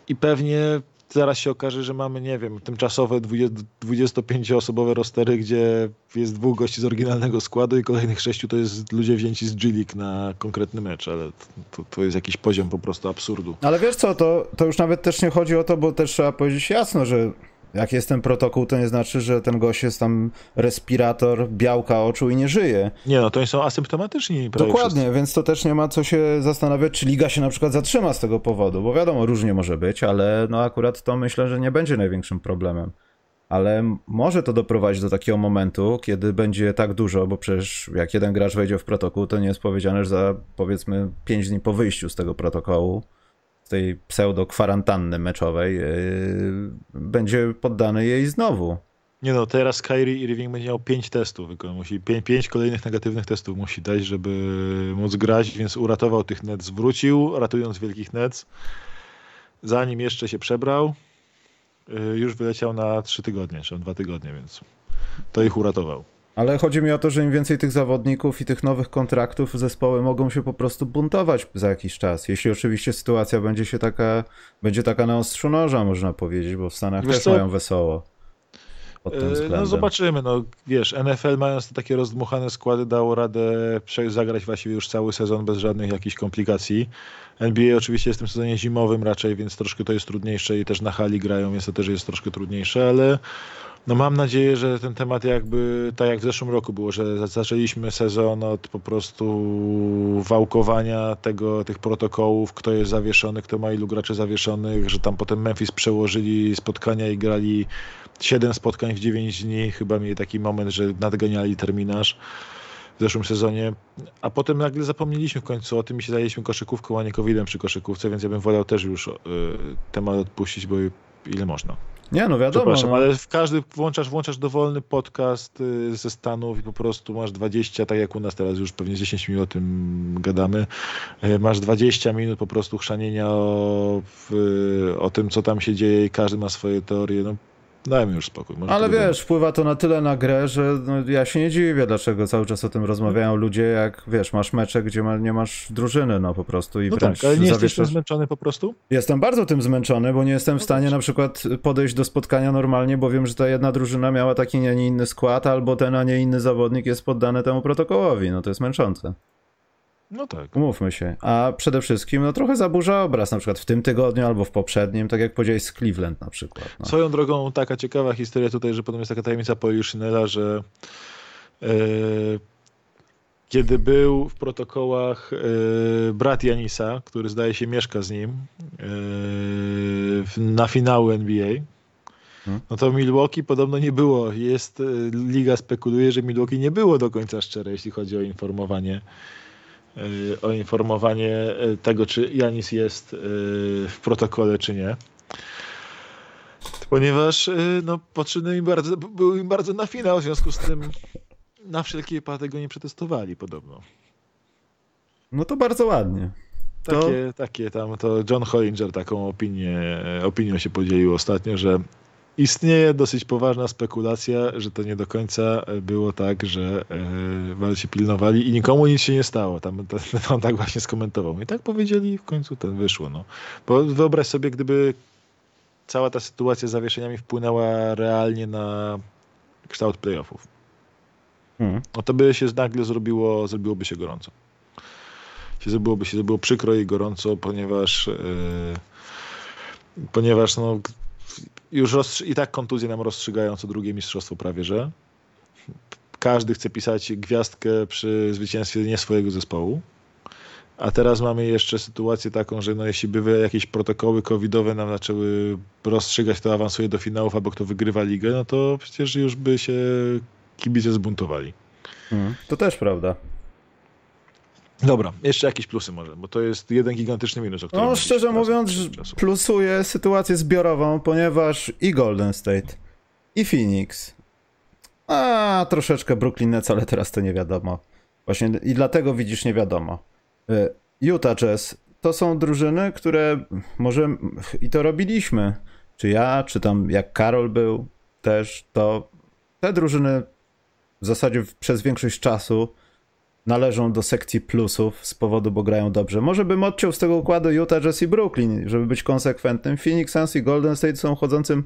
I pewnie zaraz się okaże, że mamy, nie wiem, tymczasowe 25-osobowe rostery, gdzie jest dwóch gości z oryginalnego składu i kolejnych sześciu to jest ludzie wzięci z G-League na konkretny mecz, ale to, to jest jakiś poziom po prostu absurdu. Ale wiesz co, to, to już nawet też nie chodzi o to, bo też trzeba powiedzieć jasno, że jak jest ten protokół, to nie znaczy, że ten gość jest tam respirator, białka oczu i nie żyje. Nie, no to oni są asymptomatyczni. Dokładnie, wszyscy. więc to też nie ma co się zastanawiać, czy liga się na przykład zatrzyma z tego powodu, bo wiadomo, różnie może być, ale no akurat to myślę, że nie będzie największym problemem. Ale może to doprowadzić do takiego momentu, kiedy będzie tak dużo, bo przecież jak jeden gracz wejdzie w protokół, to nie jest powiedziane, że za powiedzmy 5 dni po wyjściu z tego protokołu tej pseudo-kwarantanny meczowej yy, będzie poddany jej znowu. Nie no, teraz Kyrie Irving będzie miał pięć testów, musi pięć, pięć, kolejnych negatywnych testów musi dać, żeby móc grać, więc uratował tych Nets, wrócił, ratując wielkich Nets. Zanim jeszcze się przebrał, yy, już wyleciał na trzy tygodnie, czy dwa tygodnie, więc to ich uratował. Ale chodzi mi o to, że im więcej tych zawodników i tych nowych kontraktów, zespoły mogą się po prostu buntować za jakiś czas. Jeśli oczywiście sytuacja będzie się taka, będzie taka na ostrzu noża, można powiedzieć, bo w Stanach Wiesz też co? mają wesoło. E, No zobaczymy, no wiesz, NFL mając takie rozdmuchane składy dało radę zagrać właściwie już cały sezon bez żadnych jakichś komplikacji. NBA oczywiście jest w tym sezonie zimowym raczej, więc troszkę to jest trudniejsze i też na hali grają, więc to też jest troszkę trudniejsze, ale no mam nadzieję, że ten temat jakby, tak jak w zeszłym roku było, że zaczęliśmy sezon od po prostu wałkowania tego, tych protokołów, kto jest zawieszony, kto ma ilu graczy zawieszonych, że tam potem Memphis przełożyli spotkania i grali 7 spotkań w 9 dni, chyba mieli taki moment, że nadganiali terminarz w zeszłym sezonie, a potem nagle zapomnieliśmy w końcu o tym i się zajęliśmy koszykówką, a nie covidem przy koszykówce, więc ja bym wolał też już y, temat odpuścić, bo ile można. Nie, no wiadomo. No. ale w każdy włączasz, włączasz dowolny podcast y, ze Stanów i po prostu masz 20, tak jak u nas teraz już pewnie 10 minut o tym gadamy, y, masz 20 minut po prostu chrzanienia o, w, o tym, co tam się dzieje i każdy ma swoje teorie. No, Dajmy już spokój. Ale wiesz, wpływa to na tyle na grę, że no, ja się nie dziwię, dlaczego cały czas o tym rozmawiają ludzie, jak wiesz, masz mecze, gdzie ma, nie masz drużyny, no po prostu i no wręcz tak, ale nie zawieszasz... jesteś zmęczony po prostu? Jestem bardzo tym zmęczony, bo nie jestem w no stanie na przykład podejść do spotkania normalnie, bo wiem, że ta jedna drużyna miała taki, a nie inny skład, albo ten, a nie inny zawodnik jest poddany temu protokołowi. No to jest męczące. No tak. Umówmy się. A przede wszystkim, no trochę zaburza obraz, na przykład w tym tygodniu albo w poprzednim, tak jak powiedziałeś z Cleveland na przykład. No. Swoją drogą taka ciekawa historia tutaj, że potem jest taka tajemnica Poliszynela, że yy, kiedy był w protokołach yy, brat Janisa, który zdaje się mieszka z nim yy, na finały NBA, hmm? no to Milwaukee podobno nie było. Jest, liga spekuluje, że Milwaukee nie było do końca szczere, jeśli chodzi o informowanie o informowanie e, tego, czy Janis jest e, w protokole, czy nie. Ponieważ e, no, potrzebny im bardzo, był im bardzo na finał, w związku z tym na wszelkie wypadek go nie przetestowali podobno. No to bardzo ładnie. To... Takie, takie tam, to John Hollinger taką opinię, opinią się podzielił ostatnio, że Istnieje dosyć poważna spekulacja, że to nie do końca było tak, że e, się pilnowali i nikomu nic się nie stało. Tam, on tak właśnie skomentował. I tak powiedzieli w końcu ten wyszło. No. Bo wyobraź sobie, gdyby cała ta sytuacja z zawieszeniami wpłynęła realnie na kształt playoffów. Hmm. No to by się nagle zrobiło, zrobiłoby się gorąco. Się zrobiłoby się zrobiło przykro i gorąco, ponieważ, e, ponieważ no, już i tak kontuzje nam rozstrzygają co drugie mistrzostwo prawie, że każdy chce pisać gwiazdkę przy zwycięstwie nie swojego zespołu. A teraz mamy jeszcze sytuację taką, że no jeśli by jakieś protokoły covidowe nam zaczęły rozstrzygać, kto awansuje do finałów albo kto wygrywa ligę, no to przecież już by się kibice zbuntowali. Hmm, to też prawda. Dobra, jeszcze jakieś plusy może, bo to jest jeden gigantyczny minus. O którym no szczerze mówiąc, plusuje sytuację zbiorową, ponieważ i Golden State, i Phoenix, a troszeczkę Brooklyn Nets, ale teraz to nie wiadomo. Właśnie i dlatego widzisz nie wiadomo. Y, Utah Jazz to są drużyny, które może i to robiliśmy. Czy ja, czy tam jak Karol był też, to te drużyny w zasadzie przez większość czasu należą do sekcji plusów z powodu, bo grają dobrze. Może bym odciął z tego układu Utah Jazz i Brooklyn, żeby być konsekwentnym. Phoenix Suns i Golden State są chodzącym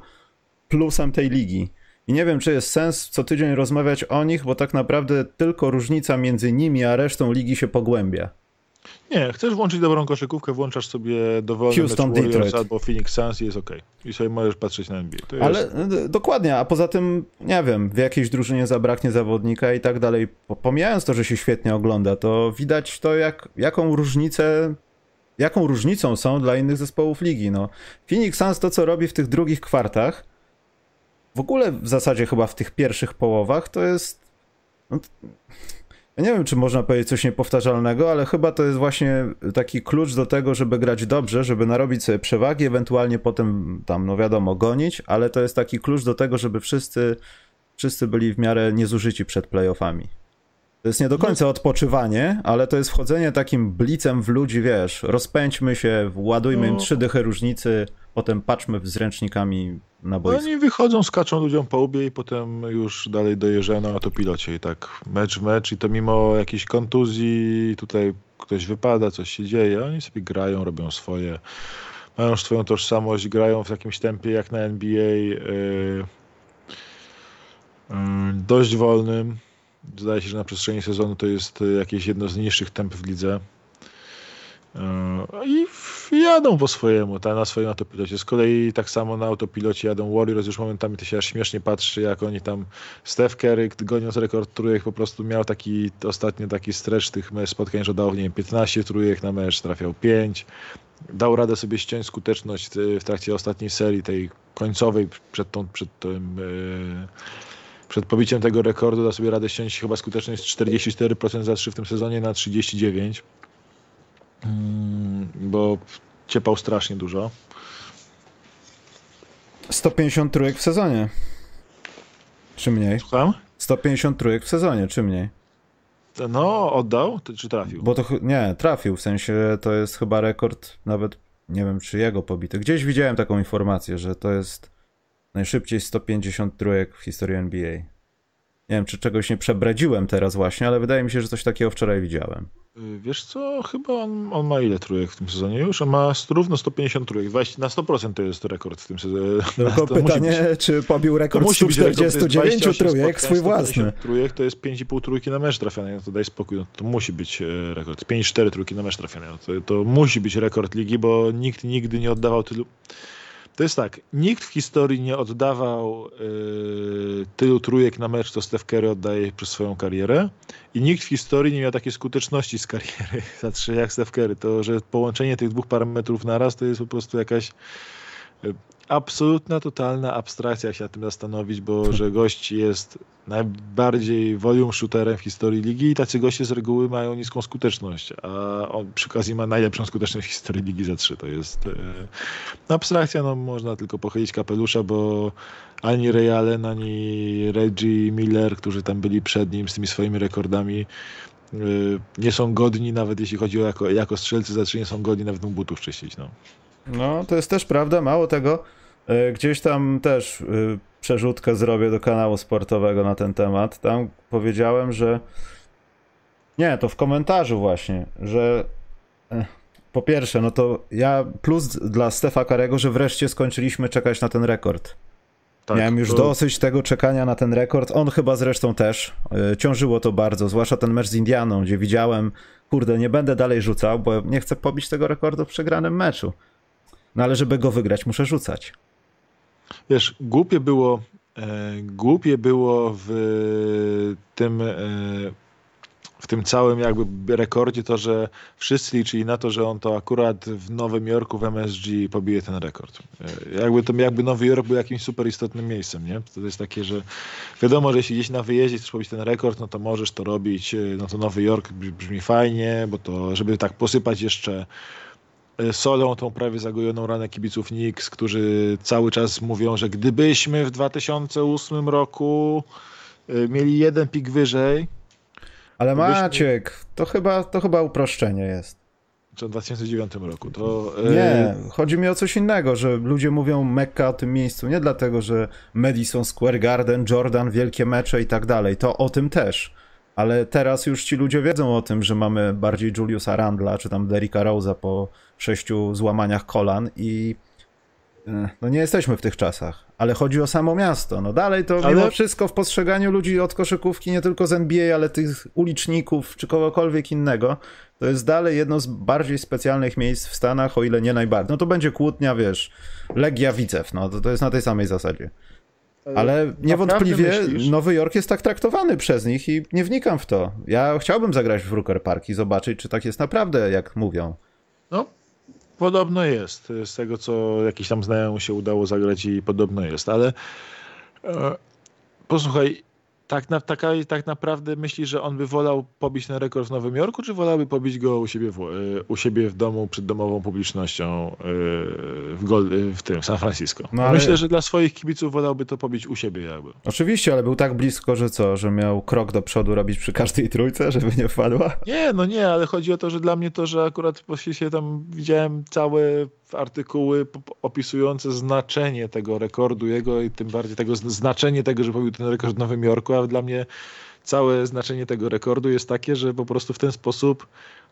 plusem tej ligi. I nie wiem, czy jest sens co tydzień rozmawiać o nich, bo tak naprawdę tylko różnica między nimi a resztą ligi się pogłębia. Nie, chcesz włączyć dobrą koszykówkę, włączasz sobie dowolny Houston, mecz Warriors albo Phoenix Suns i jest ok. I sobie możesz patrzeć na NBA. To Ale jest... dokładnie, a poza tym, nie wiem, w jakiejś drużynie zabraknie zawodnika i tak dalej. Pomijając to, że się świetnie ogląda, to widać to, jak, jaką różnicę jaką różnicą są dla innych zespołów ligi. No. Phoenix Suns to, co robi w tych drugich kwartach, w ogóle w zasadzie chyba w tych pierwszych połowach, to jest... No, nie wiem, czy można powiedzieć coś niepowtarzalnego, ale chyba to jest właśnie taki klucz do tego, żeby grać dobrze, żeby narobić sobie przewagi, ewentualnie potem tam, no wiadomo, gonić, ale to jest taki klucz do tego, żeby wszyscy, wszyscy byli w miarę niezużyci przed playoffami. To jest nie do końca odpoczywanie, ale to jest wchodzenie takim blicem w ludzi, wiesz, rozpędźmy się, ładujmy im no. trzy dychy różnicy, potem patrzmy z ręcznikami na boisko. Oni wychodzą, skaczą ludziom po łbie i potem już dalej dojeżdżają na autopilocie i tak mecz w mecz i to mimo jakiejś kontuzji, tutaj ktoś wypada, coś się dzieje, oni sobie grają, robią swoje, mają swoją tożsamość, grają w jakimś tempie jak na NBA, yy, yy, dość wolnym. Zdaje się, że na przestrzeni sezonu to jest jakieś jedno z niższych temp w lidze. E, I jadą po swojemu, ta, na swoim autopilocie. Z kolei tak samo na autopilocie jadą Warriors, już momentami to się aż śmiesznie patrzy, jak oni tam, Steph Curry goniąc rekord trójek po prostu miał taki, ostatnio taki stretch tych spotkań, że dał, nie wiem, 15 trójek na mecz, trafiał 5. Dał radę sobie ściąć skuteczność w trakcie ostatniej serii, tej końcowej, przed, tą, przed tym... Yy, przed pobiciem tego rekordu da sobie radę ściąć chyba skuteczność 44% za 3 w tym sezonie na 39. Mm, bo ciepał strasznie dużo. 150 trójek w sezonie. Czy mniej? Słucham? 150 trójek w sezonie, czy mniej? No, oddał, czy trafił? Bo to nie, trafił, w sensie to jest chyba rekord, nawet nie wiem, czy jego pobity. Gdzieś widziałem taką informację, że to jest najszybciej 150 trójek w historii NBA. Nie wiem, czy czegoś nie przebradziłem teraz właśnie, ale wydaje mi się, że coś takiego wczoraj widziałem. Y, wiesz co, chyba on, on, ma ile trójek w tym sezonie już? On ma równo 150 trójek, 20, na 100% to jest rekord w tym sezonie. Tylko pytanie, czy pobił rekord 149 trójek, swój własny. trójek to jest 5,5 trójki na mecz trafione, no to daj spokój, no to musi być e, rekord. 5,4 trójki na mecz trafione, no to, to musi być rekord ligi, bo nikt nigdy nie oddawał tylu... To jest tak, nikt w historii nie oddawał y, tylu trójek na mecz, co Steph Curry oddaje przez swoją karierę i nikt w historii nie miał takiej skuteczności z kariery za trzy jak Steph Curry. To, że połączenie tych dwóch parametrów naraz to jest po prostu jakaś y, absolutna, totalna abstrakcja, jak się nad tym zastanowić, bo że gość jest najbardziej volume shooterem w historii ligi i tacy goście z reguły mają niską skuteczność, a on przy okazji ma najlepszą skuteczność w historii ligi za trzy. To jest e, abstrakcja, no można tylko pochylić kapelusza, bo ani Ray Allen, ani Reggie Miller, którzy tam byli przed nim z tymi swoimi rekordami, e, nie są godni, nawet jeśli chodzi o jako, jako strzelcy za trzy, nie są godni nawet mu butów czyścić. No. No, to jest też prawda, mało tego, e, gdzieś tam też e, przerzutkę zrobię do kanału sportowego na ten temat. Tam powiedziałem, że. Nie, to w komentarzu właśnie, że. E, po pierwsze, no to ja plus dla Stefa Karego, że wreszcie skończyliśmy czekać na ten rekord. Tak, Miałem już to... dosyć tego czekania na ten rekord. On chyba zresztą też. Ciążyło to bardzo, zwłaszcza ten mecz z Indianą, gdzie widziałem, kurde, nie będę dalej rzucał, bo nie chcę pobić tego rekordu w przegranym meczu. No ale żeby go wygrać, muszę rzucać. Wiesz, głupie było, e, głupie było w tym e, w tym całym jakby rekordzie to, że wszyscy liczyli na to, że on to akurat w Nowym Jorku w MSG pobije ten rekord. E, jakby to jakby Nowy Jork był jakimś super istotnym miejscem, nie? To jest takie, że wiadomo, że jeśli gdzieś na wyjeździe chcesz pobić ten rekord, no to możesz to robić, e, no to Nowy Jork brzmi fajnie, bo to, żeby tak posypać jeszcze solą tą prawie zagojoną ranę kibiców Knicks, którzy cały czas mówią, że gdybyśmy w 2008 roku mieli jeden pik wyżej, ale Maciek, to chyba, to chyba uproszczenie jest. Czy w 2009 roku? To, e, Nie, chodzi mi o coś innego, że ludzie mówią Mekka o tym miejscu nie dlatego, że Madison Square Garden, Jordan, wielkie mecze i tak dalej. To o tym też. Ale teraz już ci ludzie wiedzą o tym, że mamy bardziej Juliusa Randla, czy tam Derricka Rose'a po sześciu złamaniach kolan i e, no nie jesteśmy w tych czasach ale chodzi o samo miasto. No dalej to ale... mimo wszystko w postrzeganiu ludzi od koszykówki, nie tylko z NBA, ale tych uliczników czy kogokolwiek innego, to jest dalej jedno z bardziej specjalnych miejsc w Stanach, o ile nie najbardziej. No to będzie kłótnia, wiesz, Legia Wicew, no to, to jest na tej samej zasadzie. Ale niewątpliwie Nowy Jork jest tak traktowany przez nich i nie wnikam w to. Ja chciałbym zagrać w Rooker Park i zobaczyć, czy tak jest naprawdę, jak mówią. No, Podobno jest. Z tego, co jakiś tam znajomym się udało zagrać i podobno jest, ale e, posłuchaj, tak, na, taka, tak naprawdę myślisz, że on by wolał pobić ten rekord w Nowym Jorku, czy wolałby pobić go u siebie w, e, u siebie w domu przed domową publicznością e, w, Gold, w tym San Francisco? No ale... Myślę, że dla swoich kibiców wolałby to pobić u siebie jakby. Oczywiście, ale był tak blisko, że co, że miał krok do przodu robić przy każdej trójce, żeby nie wpadła? Nie, no nie, ale chodzi o to, że dla mnie to, że akurat właśnie się tam widziałem całe artykuły opisujące znaczenie tego rekordu jego i tym bardziej tego znaczenie tego, że pobił ten rekord w Nowym Jorku, a dla mnie całe znaczenie tego rekordu jest takie, że po prostu w ten sposób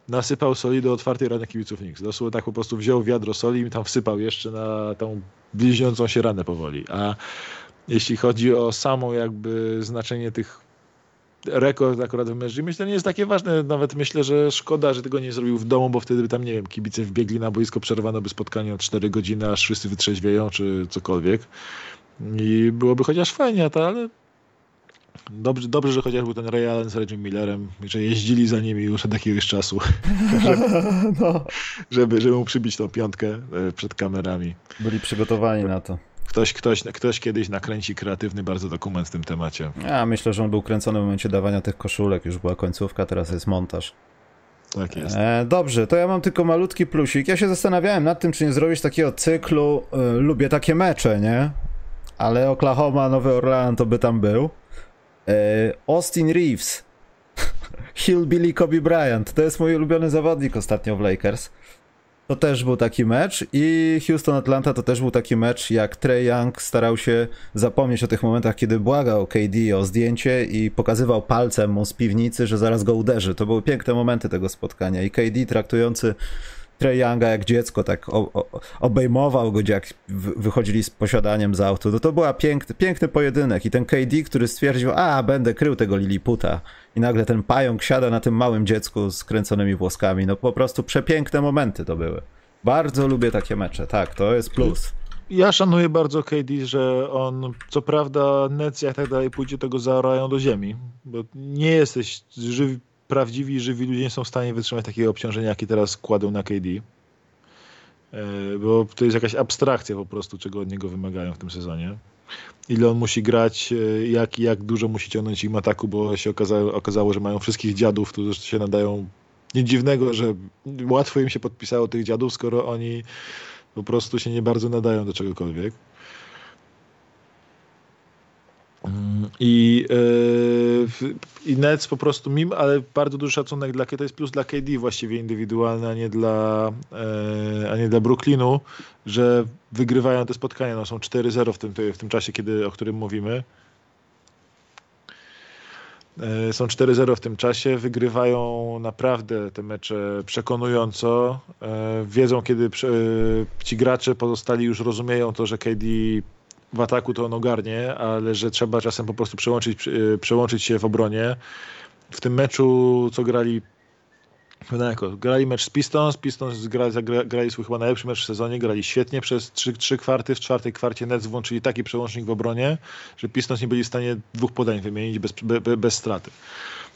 nasypał soli do otwartej rany kibiców Knicks. Dosłownie tak po prostu wziął wiadro soli i tam wsypał jeszcze na tą bliźniącą się ranę powoli. A jeśli chodzi o samo jakby znaczenie tych rekord akurat w mężczyźnie. Myślę, że nie jest takie ważne. Nawet myślę, że szkoda, że tego nie zrobił w domu, bo wtedy by tam, nie wiem, kibice wbiegli na boisko, przerwano by spotkanie o 4 godziny, aż wszyscy wytrzeźwieją, czy cokolwiek. I byłoby chociaż fajnie, to, ale Dobrze, dobrze, że chociaż był ten Ray Allen z Reggie Millerem, że jeździli za nimi już od jakiegoś czasu, żeby, no. żeby, żeby mu przybić tą piątkę e, przed kamerami. Byli przygotowani na to. Ktoś, ktoś, ktoś kiedyś nakręci kreatywny bardzo dokument w tym temacie. Ja myślę, że on był kręcony w momencie dawania tych koszulek. Już była końcówka, teraz jest montaż. Tak jest. E, dobrze, to ja mam tylko malutki plusik. Ja się zastanawiałem nad tym, czy nie zrobić takiego cyklu. E, lubię takie mecze, nie? Ale Oklahoma, Nowy Orleans to by tam był. E, Austin Reeves. Hillbilly Kobe Bryant. To jest mój ulubiony zawodnik ostatnio w Lakers. To też był taki mecz i Houston-Atlanta to też był taki mecz, jak Trey Young starał się zapomnieć o tych momentach, kiedy błagał KD o zdjęcie i pokazywał palcem mu z piwnicy, że zaraz go uderzy. To były piękne momenty tego spotkania i KD traktujący Trey Younga jak dziecko, tak o, o, obejmował go, jak wychodzili z posiadaniem z autu. No to była piękny, piękny pojedynek i ten KD, który stwierdził, a będę krył tego Liliputa i nagle ten pająk siada na tym małym dziecku z kręconymi włoskami. No po prostu przepiękne momenty to były. Bardzo lubię takie mecze, tak, to jest plus. Ja szanuję bardzo KD, że on, co prawda, Nets jak tak dalej pójdzie, tego zaorają do ziemi, bo nie jesteś żywy, prawdziwi, żywi ludzie nie są w stanie wytrzymać takiego obciążenia, jakie teraz kładą na KD. E, bo to jest jakaś abstrakcja po prostu, czego od niego wymagają w tym sezonie. Ile on musi grać, e, jak, jak dużo musi ciągnąć im ataku, bo się okazało, okazało że mają wszystkich dziadów, którzy się nadają. Nic dziwnego, że łatwo im się podpisało tych dziadów, skoro oni po prostu się nie bardzo nadają do czegokolwiek. I, yy, I Nets po prostu mim, ale bardzo duży szacunek dla to jest plus dla KD właściwie indywidualny, a nie dla, yy, a nie dla Brooklynu, że wygrywają te spotkania. No, są 4-0 w tym, w tym czasie, kiedy, o którym mówimy. Yy, są 4-0 w tym czasie, wygrywają naprawdę te mecze przekonująco. Wiedzą, kiedy ci gracze pozostali już rozumieją to, że KD w ataku to on ogarnie, ale że trzeba czasem po prostu przełączyć, przełączyć się w obronie. W tym meczu, co grali jako, grali mecz z Pistons, Pistons grali, grali swój chyba najlepszy mecz w sezonie, grali świetnie przez trzy, trzy kwarty, w czwartej kwarcie Nets włączyli taki przełącznik w obronie, że Pistons nie byli w stanie dwóch podań wymienić bez, be, bez straty.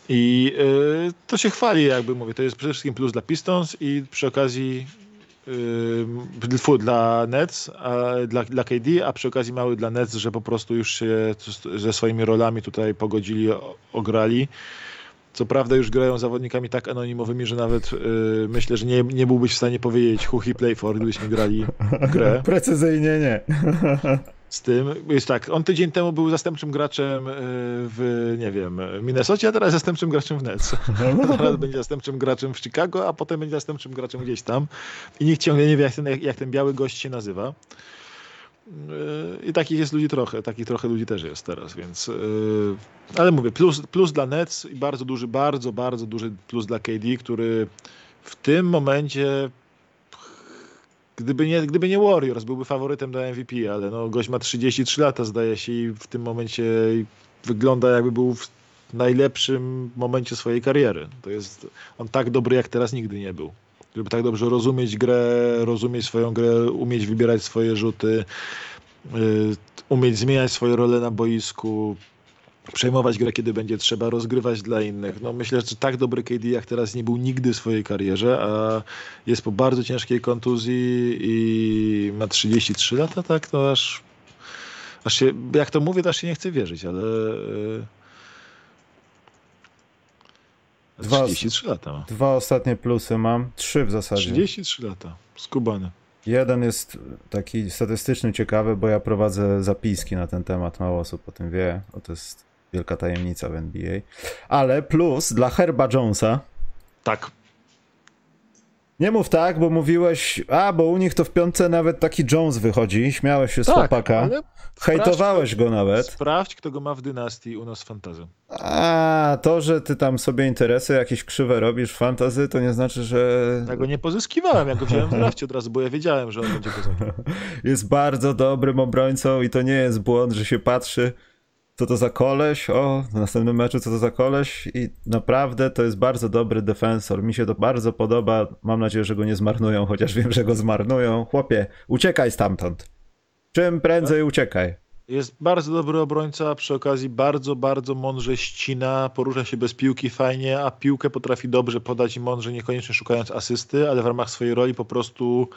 I y, to się chwali, jakby mówię, to jest przede wszystkim plus dla Pistons i przy okazji y, dla Nets, a, dla, dla KD, a przy okazji mały dla Nets, że po prostu już się ze swoimi rolami tutaj pogodzili, ograli. Co prawda już grają zawodnikami tak anonimowymi, że nawet yy, myślę, że nie, nie byłbyś w stanie powiedzieć who he play for, gdybyśmy grali grę. Precyzyjnie nie. Z tym jest tak, on tydzień temu był zastępczym graczem y, w, nie wiem, Minnesocie, a teraz zastępczym graczem w Nets. teraz będzie zastępczym graczem w Chicago, a potem będzie zastępczym graczem gdzieś tam. I nikt ciągle nie wie, jak ten, jak ten biały gość się nazywa. I takich jest ludzi trochę, takich trochę ludzi też jest teraz, więc. Yy, ale mówię, plus, plus dla Nets i bardzo duży, bardzo, bardzo duży plus dla KD, który w tym momencie. Gdyby nie, gdyby nie Warriors, byłby faworytem do MVP, ale no, gość ma 33 lata, zdaje się, i w tym momencie wygląda jakby był w najlepszym momencie swojej kariery. To jest on tak dobry, jak teraz nigdy nie był żeby tak dobrze rozumieć grę, rozumieć swoją grę, umieć wybierać swoje rzuty, y, umieć zmieniać swoje role na boisku, przejmować grę, kiedy będzie trzeba, rozgrywać dla innych. No myślę, że tak dobry KD jak teraz nie był nigdy w swojej karierze, a jest po bardzo ciężkiej kontuzji i ma 33 lata, tak? No aż, aż się, jak to mówię, to aż się nie chce wierzyć, ale y, Dwa, 33 lata ma. Dwa ostatnie plusy mam, trzy w zasadzie. 33 lata, skubany. Jeden jest taki statystyczny, ciekawy, bo ja prowadzę zapiski na ten temat, mało osób o tym wie, bo to jest wielka tajemnica w NBA. Ale plus dla Herba Jonesa. Tak. Nie mów tak, bo mówiłeś, a bo u nich to w piątce nawet taki Jones wychodzi, śmiałeś się z tak, chłopaka, hejtowałeś go nawet. Sprawdź, kto go ma w dynastii u nas w fantazy. A to, że ty tam sobie interesy jakieś krzywe robisz w fantazy, to nie znaczy, że... Ja go nie pozyskiwałem, ja go wziąłem w drafcie od razu, bo ja wiedziałem, że on będzie go. Jest bardzo dobrym obrońcą i to nie jest błąd, że się patrzy co to za koleś, o, w następnym meczu co to za koleś i naprawdę to jest bardzo dobry defensor, mi się to bardzo podoba, mam nadzieję, że go nie zmarnują, chociaż wiem, że go zmarnują. Chłopie, uciekaj stamtąd. Czym prędzej uciekaj. Jest bardzo dobry obrońca, przy okazji bardzo, bardzo mądrze ścina, porusza się bez piłki fajnie, a piłkę potrafi dobrze podać i mądrze, niekoniecznie szukając asysty, ale w ramach swojej roli po prostu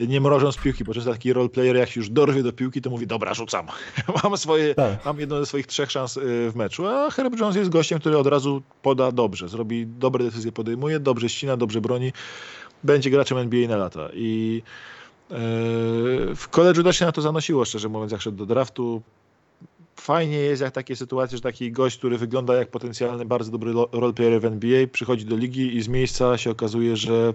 nie mrożąc piłki, bo często taki roleplayer jak się już dorwie do piłki, to mówi, dobra, rzucam. mam, swoje, tak. mam jedną ze swoich trzech szans y, w meczu, a Herb Jones jest gościem, który od razu poda dobrze, zrobi dobre decyzje, podejmuje, dobrze ścina, dobrze broni, będzie graczem NBA na lata i yy, w koledżu też się na to zanosiło, szczerze mówiąc, jak szedł do draftu. Fajnie jest, jak takie sytuacje, że taki gość, który wygląda jak potencjalny, bardzo dobry roleplayer w NBA, przychodzi do ligi i z miejsca się okazuje, że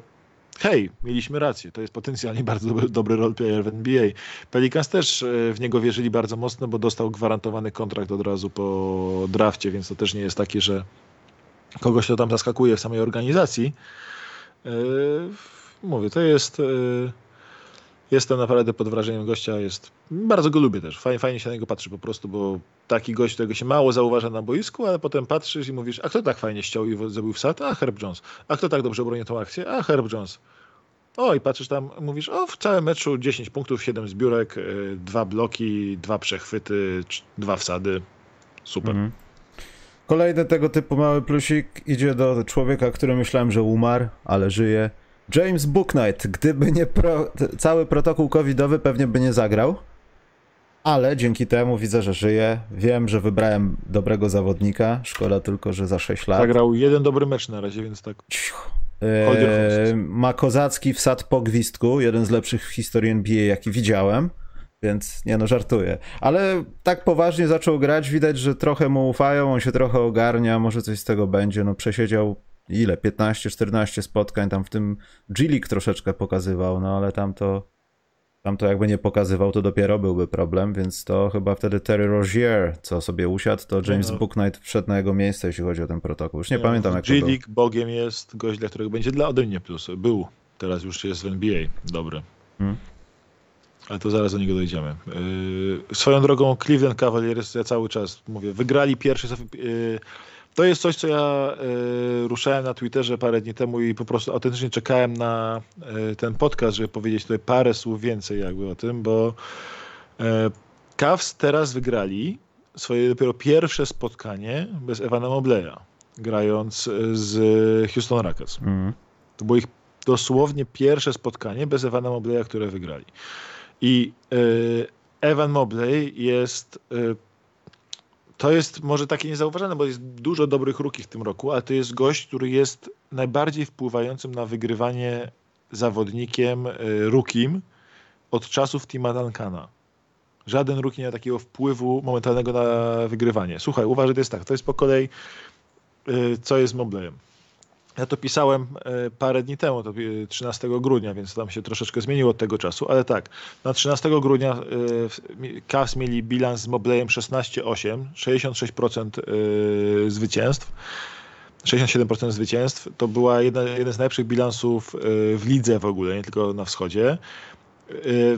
hej, mieliśmy rację, to jest potencjalnie bardzo dobry, dobry roleplayer w NBA. Pelicans też e, w niego wierzyli bardzo mocno, bo dostał gwarantowany kontrakt od razu po drafcie, więc to też nie jest takie, że kogoś to tam zaskakuje w samej organizacji. Yy, mówię, to jest... Jestem naprawdę pod wrażeniem gościa, jest, bardzo go lubię też, fajnie, fajnie się na niego patrzy po prostu, bo taki gość, którego się mało zauważa na boisku, ale potem patrzysz i mówisz, a kto tak fajnie ściął i zrobił wsad? A Herb Jones. A kto tak dobrze broni tą akcję? A Herb Jones. O, i patrzysz tam, mówisz, o, w całym meczu 10 punktów, 7 zbiórek, y, dwa bloki, dwa przechwyty, dwa wsady. Super. Mhm. Kolejny tego typu mały plusik idzie do człowieka, który myślałem, że umarł, ale żyje. James Booknight, gdyby nie pro, cały protokół covidowy, pewnie by nie zagrał. Ale dzięki temu widzę, że żyje. Wiem, że wybrałem dobrego zawodnika. Szkoda tylko, że za 6 lat. Zagrał jeden dobry mecz na razie, więc tak. Eee, ma kozacki wsad po gwizdku. Jeden z lepszych w historii NBA, jaki widziałem. Więc nie no, żartuję. Ale tak poważnie zaczął grać. Widać, że trochę mu ufają, on się trochę ogarnia. Może coś z tego będzie. No, przesiedział ile, 15-14 spotkań, tam w tym G-League troszeczkę pokazywał, no ale tam to, tam to jakby nie pokazywał, to dopiero byłby problem, więc to chyba wtedy Terry Rozier, co sobie usiadł, to James no. Booknight wszedł na jego miejsce, jeśli chodzi o ten protokół. Już nie no, pamiętam jak G-League bogiem jest gość, dla którego będzie dla ode mnie plus. Był, teraz już jest w NBA, dobry. Hmm. Ale to zaraz do niego dojdziemy. Yy, swoją drogą Cleveland Cavaliers, ja cały czas mówię, wygrali pierwszy yy, to jest coś, co ja y, ruszałem na Twitterze parę dni temu i po prostu autentycznie czekałem na y, ten podcast, żeby powiedzieć tutaj parę słów więcej jakby o tym, bo y, Cavs teraz wygrali swoje dopiero pierwsze spotkanie bez Evana Mobleya, grając z Houston Rockets. Mm. To było ich dosłownie pierwsze spotkanie bez Evana Mobleya, które wygrali. I y, Evan Mobley jest y, to jest może takie niezauważone, bo jest dużo dobrych ruki w tym roku, ale to jest gość, który jest najbardziej wpływającym na wygrywanie zawodnikiem y, rukim od czasów Tima Duncana. Żaden ruki nie ma takiego wpływu momentalnego na wygrywanie. Słuchaj, uważaj, to jest tak, to jest po kolei co jest Mobleyem. Ja to pisałem e, parę dni temu, to 13 e, grudnia, więc tam się troszeczkę zmieniło od tego czasu, ale tak, na 13 grudnia e, Cavs mieli bilans z Mobleyem 16-8, 66% zwycięstw. 67% zwycięstw. To była jedna, jeden z najlepszych bilansów w lidze w ogóle, nie tylko na wschodzie.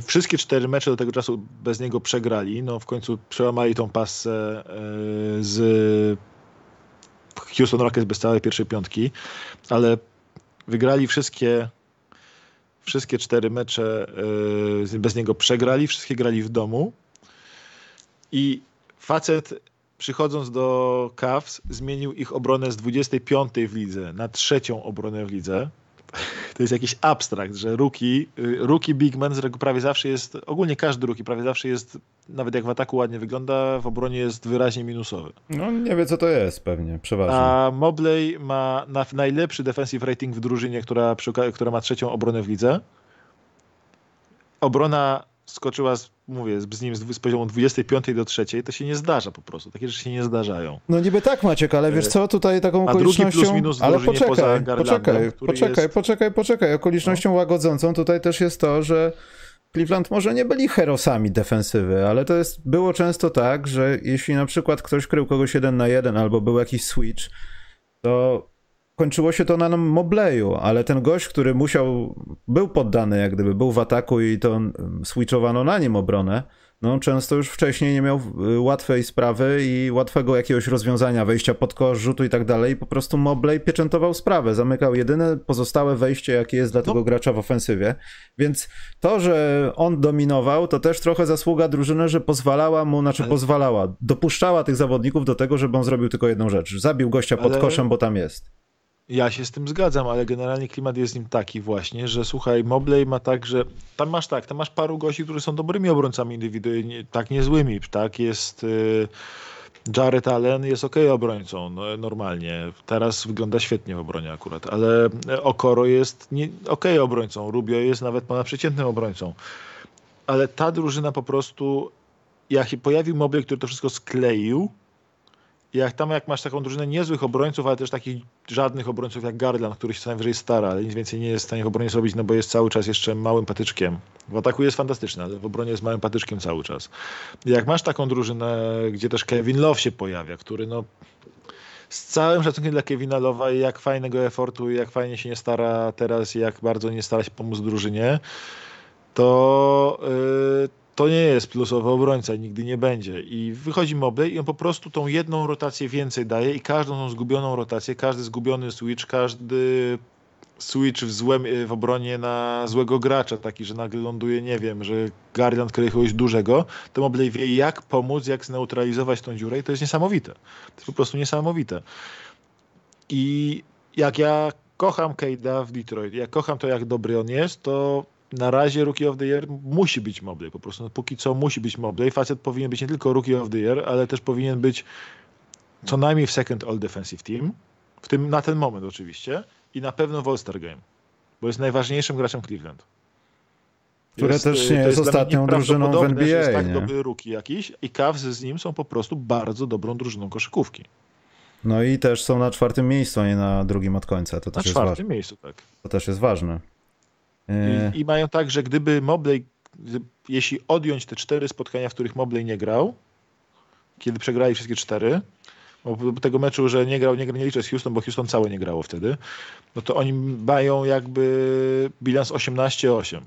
Wszystkie cztery mecze do tego czasu bez niego przegrali. No w końcu przełamali tą pasę z Houston Rockets bez całej pierwszej piątki, ale wygrali wszystkie wszystkie cztery mecze e, bez niego przegrali, wszystkie grali w domu. I facet przychodząc do Cavs zmienił ich obronę z 25 w lidze na trzecią obronę w lidze to jest jakiś abstrakt, że rookie, y, rookie bigman prawie zawsze jest, ogólnie każdy rookie prawie zawsze jest, nawet jak w ataku ładnie wygląda, w obronie jest wyraźnie minusowy. No nie wie co to jest pewnie, przeważnie. A Mobley ma najlepszy defensive rating w drużynie, która, która ma trzecią obronę w lidze. Obrona skoczyła, z, mówię, z nim z, poziomu 25 do 3, to się nie zdarza po prostu. Takie rzeczy się nie zdarzają. No niby tak Maciek, ale wiesz e, co, tutaj taką A okolicznością... plus minus ale poczekaj, poczekaj, poczekaj, jest... poczekaj, poczekaj. Okolicznością no. łagodzącą tutaj też jest to, że Cleveland może nie byli herosami defensywy, ale to jest, było często tak, że jeśli na przykład ktoś krył kogoś jeden na jeden albo był jakiś switch, to kończyło się to na Mobleju, ale ten gość, który musiał, był poddany jak gdyby, był w ataku i to switchowano na nim obronę, no często już wcześniej nie miał y, łatwej sprawy i łatwego jakiegoś rozwiązania, wejścia pod kosz, rzutu i tak dalej. Po prostu Mobley pieczętował sprawę, zamykał jedyne pozostałe wejście, jakie jest dla tego no. gracza w ofensywie. Więc to, że on dominował, to też trochę zasługa drużyny, że pozwalała mu, znaczy Ale... pozwalała, dopuszczała tych zawodników do tego, żeby on zrobił tylko jedną rzecz. Zabił gościa pod Ale... koszem, bo tam jest. Ja się z tym zgadzam, ale generalnie klimat jest nim taki właśnie, że słuchaj, Mobley ma tak, że tam masz tak, tam masz paru gości, którzy są dobrymi obrońcami indywidualnie, tak niezłymi, tak, jest y, Jared Allen jest ok obrońcą, no, normalnie, teraz wygląda świetnie w obronie akurat, ale Okoro jest nie, ok obrońcą, Rubio jest nawet ponadprzeciętnym obrońcą, ale ta drużyna po prostu, jak się pojawił Mobley, który to wszystko skleił, jak tam jak masz taką drużynę niezłych obrońców, ale też takich żadnych obrońców jak Garland, który się co najwyżej stara, ale nic więcej nie jest w stanie w obronie zrobić, no bo jest cały czas jeszcze małym patyczkiem. W ataku jest fantastyczny, ale w obronie jest małym patyczkiem cały czas. Jak masz taką drużynę, gdzie też Kevin Love się pojawia, który no z całym szacunkiem dla Kevina Love'a i jak fajnego efortu i jak fajnie się nie stara teraz jak bardzo nie stara się pomóc drużynie, to yy, to nie jest plusowy obrońca, nigdy nie będzie. I wychodzi Mobley i on po prostu tą jedną rotację więcej daje i każdą tą zgubioną rotację, każdy zgubiony switch, każdy switch w, złym, w obronie na złego gracza, taki, że nagle ląduje, nie wiem, że Guardian kryje kogoś dużego, to Mobley wie jak pomóc, jak zneutralizować tą dziurę i to jest niesamowite. To jest po prostu niesamowite. I jak ja kocham Cade'a w Detroit, jak kocham to, jak dobry on jest, to na razie Rookie of the Year musi być Mobley po prostu. No, póki co musi być Mobley. Facet powinien być nie tylko Rookie of the Year, ale też powinien być co najmniej w Second All Defensive Team. W tym, na ten moment oczywiście. I na pewno w All-Star Game. Bo jest najważniejszym graczem Cleveland. Które jest, też nie jest, jest ostatnią drużyną w NBA. jest tak nie? dobry rookie jakiś i Cavs z nim są po prostu bardzo dobrą drużyną koszykówki. No i też są na czwartym miejscu, a nie na drugim od końca. To na też czwartym jest miejscu, tak. To też jest ważne. I, I, mają tak, że gdyby Mobley, jeśli odjąć te cztery spotkania, w których Mobley nie grał, kiedy przegrali wszystkie cztery, bo tego meczu, że nie grał, nie, nie liczę z Houston, bo Houston całe nie grało wtedy, no to oni mają jakby bilans 18-8.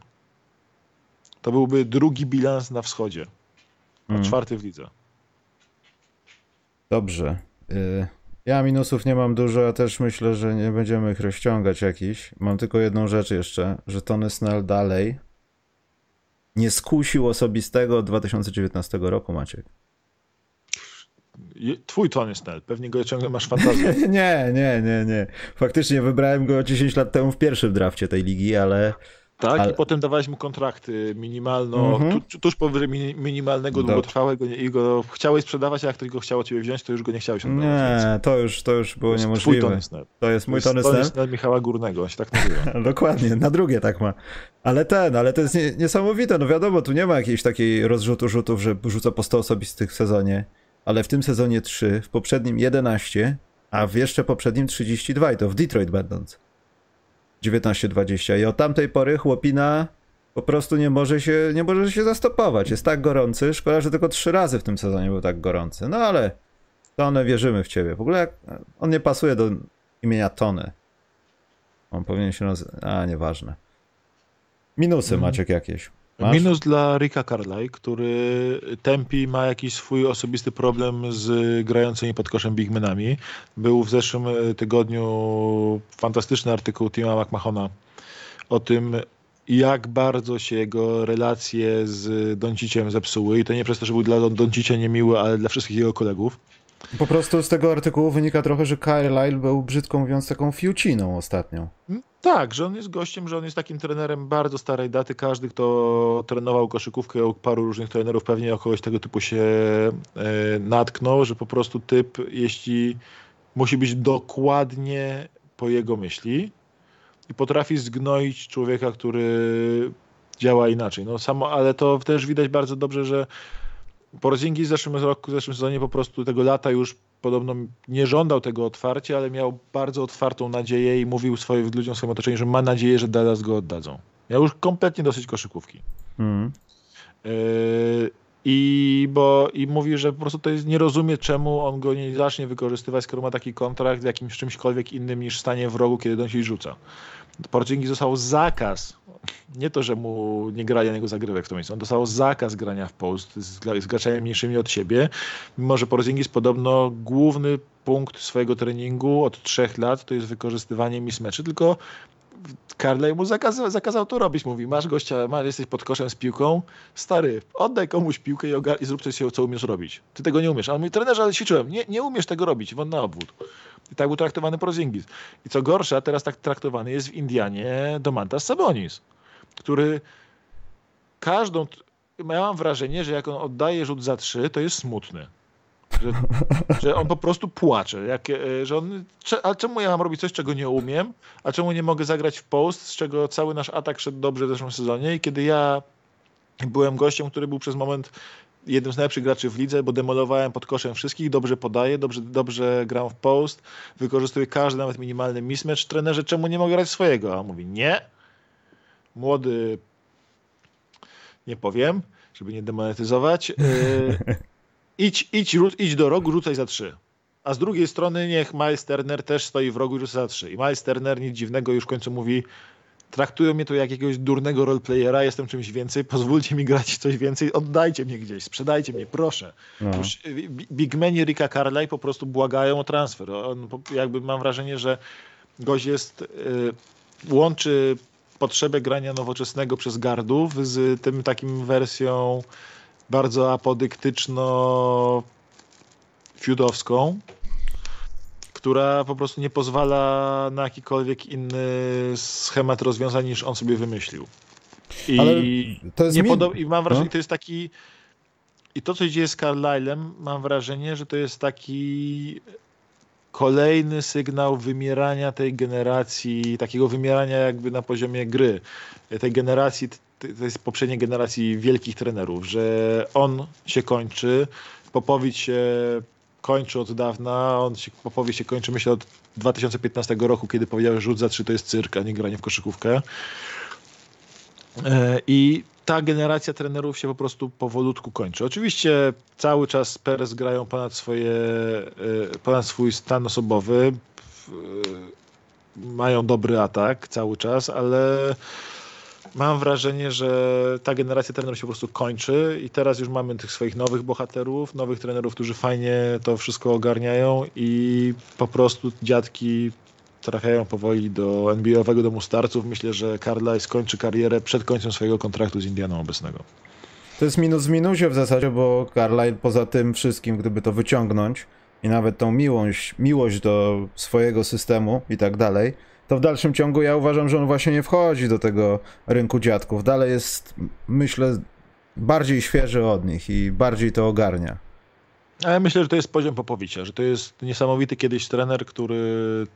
To byłby drugi bilans na wschodzie, a mm. czwarty w lidze. Dobrze. Y Ja minusów nie mam dużo, a też myślę, że nie będziemy ich rozciągać jakiś. Mam tylko jedną rzecz jeszcze, że Tony Snell dalej nie skusił osobistego od 2019 roku, Maciek. Twój Tony Snell, pewnie go ciągle masz fantazję. nie, nie, nie, nie. Faktycznie wybrałem go 10 lat temu w pierwszym drafcie tej ligi, ale tak, ale... i potem dawałeś mu kontrakty minimalno, mm -hmm. tu, tuż powyżej minimalnego, długotrwałego i go chciałeś sprzedawać, a jak ktoś go chciał ciebie wziąć, to już go nie chciałeś oddawać. Nie, to już, to już było to niemożliwe. To jest mój Tony Snell. Tony Michała Górnego, on się tak nazywa. Dokładnie, na drugie tak ma. Ale ten, ale to jest nie, niesamowite, no wiadomo, tu nie ma jakiejś takiej rozrzutu rzutów, że rzuca po 100 osobistych w sezonie, ale w tym sezonie 3, w poprzednim 11, a w jeszcze poprzednim 32 i to w Detroit będąc. 19-20 i od tamtej pory chłopina po prostu nie może się, nie może się zastopować. Jest tak gorący. Szkoda, że tylko trzy razy w tym sezonie był tak gorący. No ale Tony, wierzymy w ciebie. W ogóle on nie pasuje do imienia Tony. On powinien się nazywać... A, nieważne. Minusy, mm. Maciek, jakieś? Masz? Minus dla Ricka Carlyle, który tępi, ma jakiś swój osobisty problem z grającymi pod koszem bigmenami. Był w zeszłym e, tygodniu fantastyczny artykuł Tima McMahona o tym, jak bardzo się jego relacje z Donciciem zepsuły. I to nie przez to, że był dla Doncicia niemiły, ale dla wszystkich jego kolegów. Po prostu z tego artykułu wynika trochę, że Carlyle był brzydko mówiąc taką fiuciną ostatnio. Hmm? Tak, że on jest gościem, że on jest takim trenerem bardzo starej daty. Każdy, kto trenował koszykówkę u paru różnych trenerów, pewnie o kogoś tego typu się e, natknął, że po prostu typ, jeśli musi być dokładnie po jego myśli i potrafi zgnoić człowieka, który działa inaczej. No samo, ale to też widać bardzo dobrze, że Porzingis w zeszłym roku, w zeszłym sezonie po prostu tego lata już podobno nie żądał tego otwarcia, ale miał bardzo otwartą nadzieję i mówił swoim ludziom w swoim otoczeniu, że ma nadzieję, że Dallas go oddadzą. Miał już kompletnie dosyć koszykówki. Mm. Yy, i, bo, I mówi, że po prostu to jest, nie rozumie, czemu on go nie zacznie wykorzystywać, skoro ma taki kontrakt z jakimś czymśkolwiek innym niż stanie w rogu, kiedy on się rzuca. Porzingis został zakaz, nie to, że mu nie grali na niego zagrywek w tym miejscu, on dostał zakaz grania w post z, z graczami mniejszymi od siebie, mimo że Porzingis podobno główny punkt swojego treningu od trzech lat to jest wykorzystywanie mismeczy, tylko Carley mu zakazał, zakazał to robić. Mówi, masz gościa, masz, jesteś pod koszem z piłką, stary, oddaj komuś piłkę i, i zrób coś, co umiesz robić. Ty tego nie umiesz. A on mówi, trenerze, ale ćwiczyłem. Nie, nie umiesz tego robić, won na obwód. I tak był traktowany Prozingis. I co gorsza, teraz tak traktowany jest w Indianie Domantas Sabonis, który każdą... Ja mam wrażenie, że jak on oddaje rzut za trzy, to jest smutny. Że, że, on po prostu płacze. Jak, e, że on, a czemu ja mam robić coś, czego nie umiem? A czemu nie mogę zagrać w post, z czego cały nasz atak szedł dobrze w zeszłym sezonie? I kiedy ja byłem gościem, który był przez moment jednym z najlepszych graczy w lidze, bo demolowałem pod koszem wszystkich, dobrze podaję, dobrze, dobrze gram w post, wykorzystuję każdy, nawet minimalny mismatch. Trenerze, czemu nie mogę grać swojego? A on mówi, nie. Młody, nie powiem, żeby nie demonetyzować. Yy, idź, idź, idź do rogu, rzucaj za trzy. A z drugiej strony niech Miles Turner też stoi w rogu i rzuca za trzy. I Miles Turner nic dziwnego już w końcu mówi traktują mnie tu jak jakiegoś durnego roleplayera, jestem czymś więcej, pozwólcie mi grać coś więcej, oddajcie mnie gdzieś, sprzedajcie mnie, proszę. No. Już y, big meni Ricka Carlyle po prostu błagają o transfer. On, jakby mam wrażenie, że gość jest, y, łączy potrzebę grania nowoczesnego przez gardów z tym takim wersją bardzo apodyktyczno fiudowską, która po prostu nie pozwala na jakikolwiek inny schemat rozwiązań niż on sobie wymyślił. I, Ale to jest nie I mam wrażenie, no? to jest taki. I to, co się dzieje z Carlylem, mam wrażenie, że to jest taki kolejny sygnał wymierania tej generacji, takiego wymierania jakby na poziomie gry. Tej generacji, to jest poprzedniej generacji wielkich trenerów, że on się kończy, Popowicz się kończy od dawna. On się, opowieść się kończy, myślę, od 2015 roku, kiedy powiedział, że rzut za trzy to jest cyrk, a nie granie w koszykówkę. E, I ta generacja trenerów się po prostu powolutku kończy. Oczywiście cały czas Perez grają ponad, swoje, e, ponad swój stan osobowy. Mają dobry atak cały czas, ale mam wrażenie, że ta generacja trenerów się po prostu kończy i teraz już mamy tych swoich nowych bohaterów, nowych trenerów, którzy fajnie to wszystko ogarniają i po prostu dziadki trafiają powoli do NBA-owego domu starców. Myślę, że Carlisle skończy karierę przed końcem swojego kontraktu z Indianą obecnego. To jest minus w minusie w zasadzie, bo Carlisle poza tym wszystkim, gdyby to wyciągnąć i nawet tą miłość, miłość do swojego systemu i tak dalej, to w dalszym ciągu ja uważam, że on właśnie nie wchodzi do tego rynku dziadków. Dalej jest, myślę, bardziej świeży od nich i bardziej to ogarnia. A ja myślę, że to jest poziom Popowicia, że to jest niesamowity kiedyś trener, który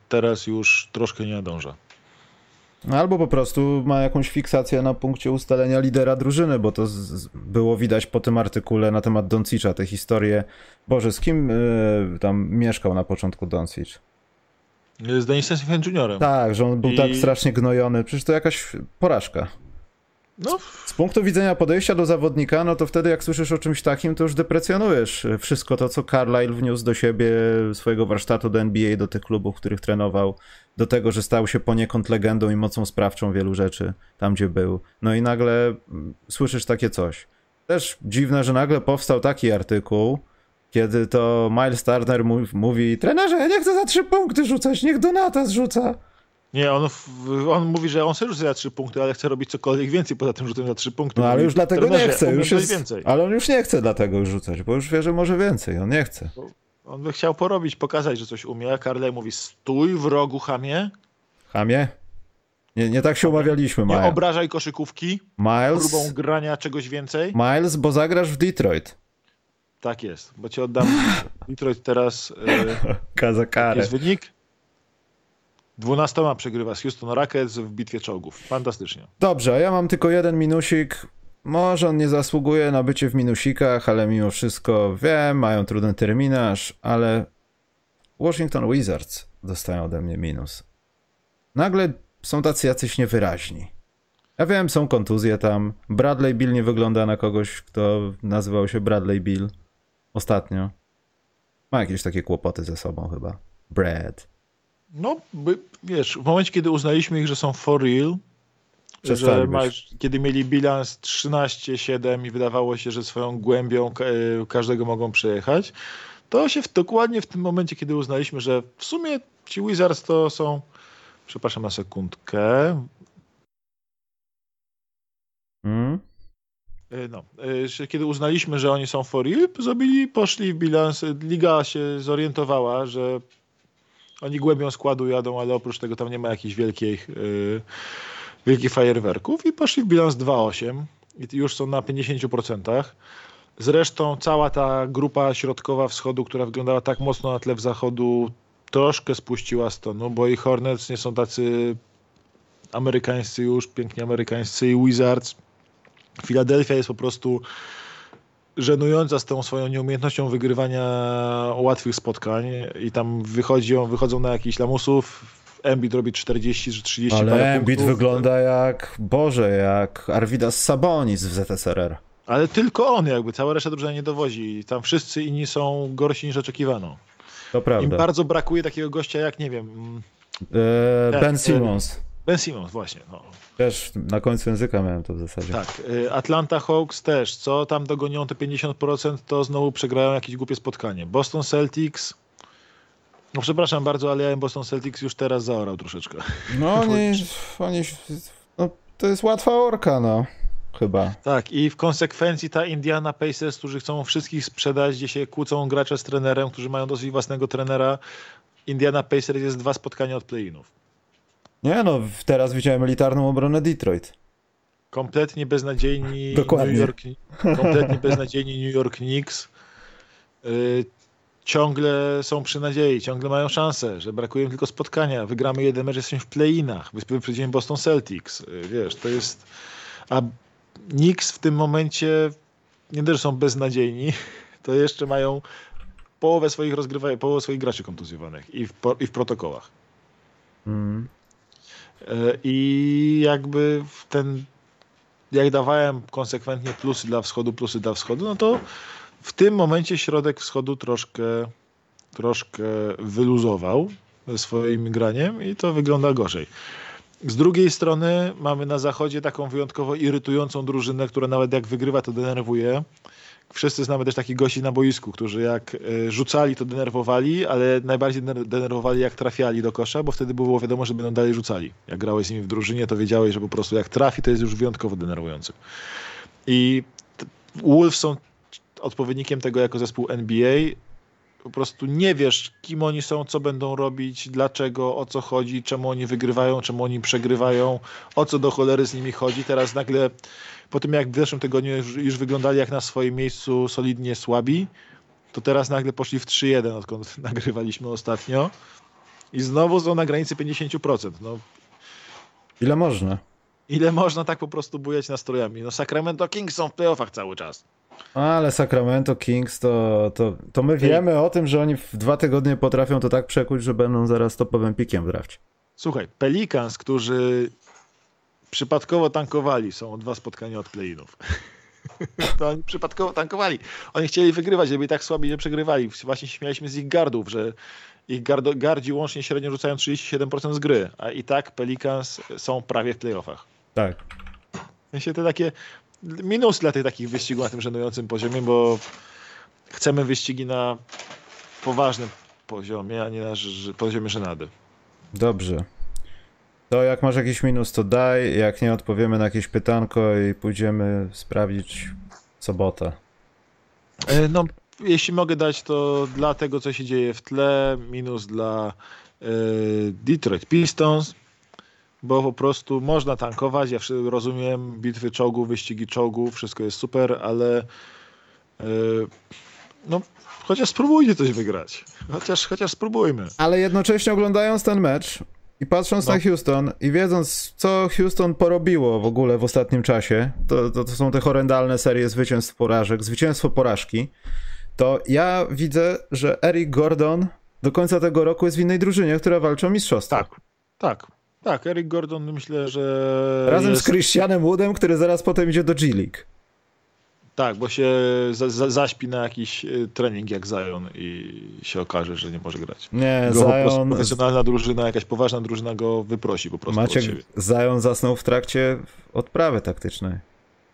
teraz już troszkę nie nadąża. Albo po prostu ma jakąś fiksację na punkcie ustalenia lidera drużyny, bo to z, było widać po tym artykule na temat Doncicza, te historie. Boże, z kim y, tam mieszkał na początku Doncic? Z Denisem Smith Juniorem. Tak, że on był I... tak strasznie gnojony. Przecież to jakaś porażka. No. Z punktu widzenia podejścia do zawodnika, no to wtedy jak słyszysz o czymś takim, to już deprecjonujesz wszystko to, co Carlisle wniósł do siebie, swojego warsztatu do NBA, do tych klubów, których trenował, do tego, że stał się poniekąd legendą i mocą sprawczą wielu rzeczy tam, gdzie był. No i nagle mm, słyszysz takie coś. Też dziwne, że nagle powstał taki artykuł, kiedy to Miles Turner mówi, trenerze, ja nie chcę za trzy punkty rzucać, niech Donata zrzuca. Nie, on, on mówi, że on sobie rzuca za trzy punkty, ale chce robić cokolwiek więcej poza tym rzutem za trzy punkty. No ale już dlatego nie chce. Już jest, więcej. Ale on już nie chce dlatego rzucać, bo już wie, że może więcej. On nie chce. On by chciał porobić, pokazać, że coś umie. A Carley mówi, stój w rogu, hamie. Hamie? Nie, nie tak się umawialiśmy, Miles. Nie obrażaj koszykówki. Miles. Próbą grania czegoś więcej. Miles, bo zagrasz w Detroit. Tak jest, bo ci oddam Detroit teraz. Yy, Kaza karę. Jest wynik? 12 przegrywa z Houston Rockets w bitwie czołgów. Fantastycznie. Dobrze, a ja mam tylko jeden minusik. Może on nie zasługuje na bycie w minusikach, ale mimo wszystko wiem, mają trudny terminarz, ale Washington Wizards dostają ode mnie minus. Nagle są tacy jacyś niewyraźni. Ja wiem, są kontuzje tam. Bradley Bill nie wygląda na kogoś, kto nazywał się Bradley Bill ostatnio. Ma jakieś takie kłopoty ze sobą chyba. Brad. No, wiesz, w momencie, kiedy uznaliśmy ich, że są for real, że masz, kiedy mieli bilans 13-7 i wydawało się, że swoją głębią e, każdego mogą przejechać, to się w, dokładnie w tym momencie, kiedy uznaliśmy, że w sumie ci Wizards to są, przepraszam na sekundkę. Hmm? E, no, e, kiedy uznaliśmy, że oni są for real, zrobili, poszli w bilans, liga się zorientowała, że oni głębią składu jadą, ale oprócz tego tam nie ma jakichś wielkich, yy, wielkich fajerwerków i poszli w bilans 2,8 i już są na 50%. Zresztą cała ta grupa środkowa wschodu, która wyglądała tak mocno na tle w zachodu, troszkę spuściła stonu, bo i Hornets nie są tacy amerykańscy już, pięknie amerykańscy i Wizards. Filadelfia jest po prostu żenująca z tą swoją nieumiejętnością wygrywania łatwych spotkań i tam wychodzi, wychodzą na jakichś lamusów, Embiid robi 40 czy 30 Ale Embiid wygląda jak, Boże, jak Arvidas Sabonis w ZSRR. Ale tylko on jakby, cała reszta dobrze nie dowodzi. Tam wszyscy inni są gorsi niż oczekiwano. To prawda. Im bardzo brakuje takiego gościa jak, nie wiem... E, ben Simmons. Ben Simmons, właśnie. No. Też na końcu języka miałem to w zasadzie. Tak. Y, Atlanta Hawks też. Co tam dogonią te 50%, to znowu przegrają jakieś głupie spotkanie. Boston Celtics. No przepraszam bardzo, ale ja Boston Celtics już teraz zaorał troszeczkę. No oni, oni no, to jest łatwa orka, no. Chyba. Tak, i w konsekwencji ta Indiana Pacers, którzy chcą wszystkich sprzedać, gdzie się kłócą gracze z trenerem, którzy mają dosyć własnego trenera. Indiana Pacers jest dwa spotkania od play-inów. Nie no, teraz widziałem elitarną obronę Detroit. Kompletnie beznadziejni Dokładnie. New York, kompletnie beznadziejni New York Knicks. Yy, ciągle są przy nadziei, ciągle mają szansę, że brakuje tylko spotkania. Wygramy jeden mecz, jesteśmy w play-inach. Wyprzedzimy Boston Celtics. Yy, wiesz, to jest... A Knicks w tym momencie nie że są beznadziejni, to jeszcze mają połowę swoich rozgrywań, połowę swoich graczy kontuzjowanych i w, i w protokołach. Mm. E, I jakby ten, jak dawałem konsekwentnie plusy dla wschodu, plusy dla wschodu, no to w tym momencie środek wschodu troszkę, troszkę wyluzował swoim graniem i to wygląda gorzej. Z drugiej strony mamy na zachodzie taką wyjątkowo irytującą drużynę, która nawet jak wygrywa, to denerwuje. Wszyscy znamy też takich gości na boisku, którzy jak e, rzucali, to denerwowali, ale najbardziej denerwowali jak trafiali do kosza, bo wtedy było wiadomo, że będą dalej rzucali. Jak grałeś z nimi w drużynie, to wiedziałeś, że po prostu jak trafi, to jest już wyjątkowo denerwujący. I Wolves są odpowiednikiem tego jako zespół NBA. Po prostu nie wiesz, kim oni są, co będą robić, dlaczego, o co chodzi, czemu oni wygrywają, czemu oni przegrywają, o co do cholery z nimi chodzi. Teraz nagle, po tym jak w zeszłym tygodniu już, już wyglądali jak na swoim miejscu solidnie słabi, to teraz nagle poszli w 3-1, odkąd nagrywaliśmy ostatnio. I znowu są na granicy 50%. No. Ile można? Ile można tak po prostu bujać nastrojami? No Sacramento Kings są w playoffach cały czas. Ale Sacramento Kings to, to, to my wiemy o tym, że oni w dwa tygodnie potrafią to tak przekuć, że będą zaraz topowym pikiem w drafcie. Słuchaj, Pelicans, którzy przypadkowo tankowali, są o dwa spotkania od play-inów. to oni przypadkowo tankowali. Oni chcieli wygrywać, żeby i tak słabi nie przegrywali. Właśnie śmialiśmy z ich gardów, że ich gardo, gardzi łącznie średnio rzucają 37% z gry, a i tak Pelicans są prawie w playoffach. Tak. W sensie te takie minus dla tych takich wyścigów na tym żenującym poziomie, bo chcemy wyścigi na poważnym poziomie, a nie na poziomie żenady. Dobrze. To jak masz jakiś minus, to daj. Jak nie odpowiemy na jakieś pytanko i pójdziemy sprawdzić sobotę. E, no, jeśli mogę dać, to dla tego, co się dzieje w tle, minus dla e, Detroit Pistons, bo po prostu można tankować. Ja rozumiem bitwy czołgów, wyścigi czołgów, wszystko jest super, ale e, no, chociaż spróbujcie coś wygrać. Chociaż, chociaż spróbujmy. Ale jednocześnie oglądając ten mecz i patrząc no. na Houston i wiedząc, co Houston porobiło w ogóle w ostatnim czasie, to, to, to są te horrendalne serie zwycięstw porażek, zwycięstwo porażki, to ja widzę, że Eric Gordon do końca tego roku jest w innej drużynie, która walczy o mistrzostwo. Tak, tak. Tak, Eric Gordon myślę, że. Razem jest... z Christianem Woodem, który zaraz potem idzie do G-League. Tak, bo się za, za, zaśpi na jakiś y, trening jak Zion i się okaże, że nie może grać. Nie, go Zion... Profesjonalna drużyna, jakaś poważna drużyna go wyprosi po prostu Maciek, Zion zasnął w trakcie odprawy taktycznej.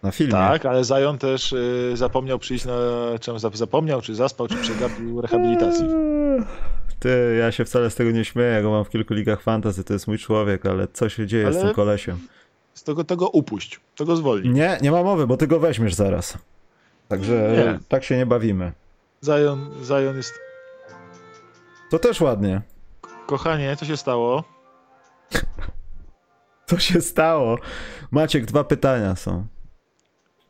Na filmie. Tak, ale Zion też y, zapomniał przyjść na... Czym zapomniał, czy zaspał, czy przegapił rehabilitacji. Ty, ja się wcale z tego nie śmieję, go mam w kilku ligach fantasy, to jest mój człowiek, ale co się dzieje ale z tym kolesiem? Z tego, tego upuść, tego zwolnij. Nie, nie ma mowy, bo ty go weźmiesz zaraz. Także nie. tak się nie bawimy. Zion, Zion jest... To też ładnie. Kochanie, co się stało? Co się stało? Maciek, dwa pytania są.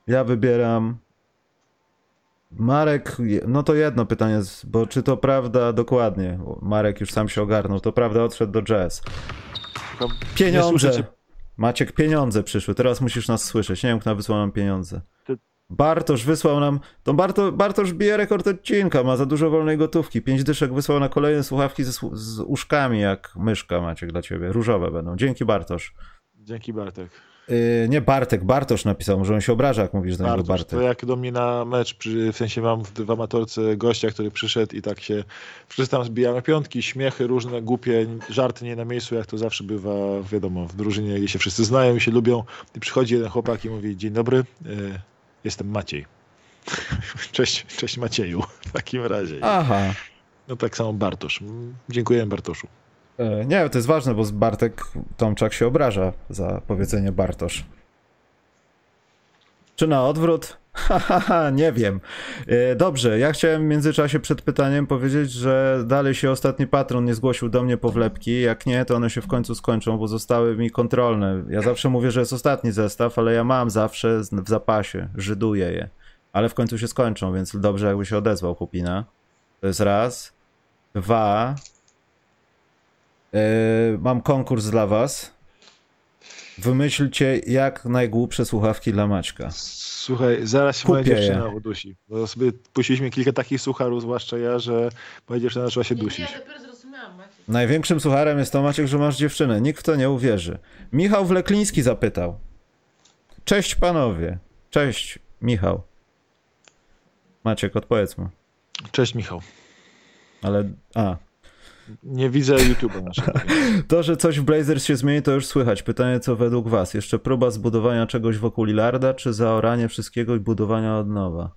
Ja wybieram Marek, no to jedno pytanie, bo czy to prawda dokładnie? Marek już sam się ogarnął, to prawda odszedł do jazz. Pieniądze. Maciek, pieniądze przyszły, teraz musisz nas słyszeć. Nie wiem, kto wysłał nam pieniądze. Bartosz wysłał nam. To Barto, Bartosz bije rekord odcinka, ma za dużo wolnej gotówki. Pięć dyszek wysłał na kolejne słuchawki z, z uszkami, jak myszka Maciek dla ciebie. Różowe będą. Dzięki Bartosz. Dzięki Bartek. Yy, nie Bartek, Bartosz napisał, może on się obraża, jak mówisz do niego Bartek. To jak do mnie na mecz, przy, w sensie mam w, w amatorce gościa, który przyszedł i tak się wszyscy tam zbijamy piątki, śmiechy różne, głupie, żarty nie na miejscu, jak to zawsze bywa, wiadomo, w drużynie, gdzie się wszyscy znają i się lubią i przychodzi jeden chłopak i mówi, dzień dobry, yy, jestem Maciej. cześć, cześć Macieju, w takim razie. Aha. No tak samo Bartosz. Dziękuję Bartoszu. E, nie, to jest ważne, bo Bartek Tomczak się obraża za powiedzenie Bartosz. Czy na odwrót? Haha, nie wiem. E, dobrze, ja chciałem w międzyczasie przed pytaniem powiedzieć, że dalej się ostatni patron nie zgłosił do mnie po wlepki. Jak nie, to one się w końcu skończą, bo zostały mi kontrolne. Ja zawsze mówię, że jest ostatni zestaw, ale ja mam zawsze w zapasie, żyduję je. Ale w końcu się skończą, więc dobrze jakby się odezwał chłopina. To jest raz. Dwa. Yy, mam konkurs dla was. Wymyślcie jak najgłupsze słuchawki dla Maćka. Słuchaj, zaraz się moja dziewczyna udusi. Bo sobie puściliśmy kilka takich sucharów, zwłaszcza ja, że moja dziewczyna zaczęła się dusić. Ja dopiero zrozumiałam, Maciek. Największym sucharem jest to, Maciek, że masz dziewczynę. Nikt w to nie uwierzy. Michał Wlekliński zapytał. Cześć panowie. Cześć, Michał. Maciek, odpowiedz mu. Cześć, Michał. Ale, a, Nie widzę YouTube'a naszego. To, że coś w Blazers się zmieni, to już słychać. Pytanie, co według was? Jeszcze próba zbudowania czegoś wokół Lillarda, czy zaoranie wszystkiego i budowania od nowa?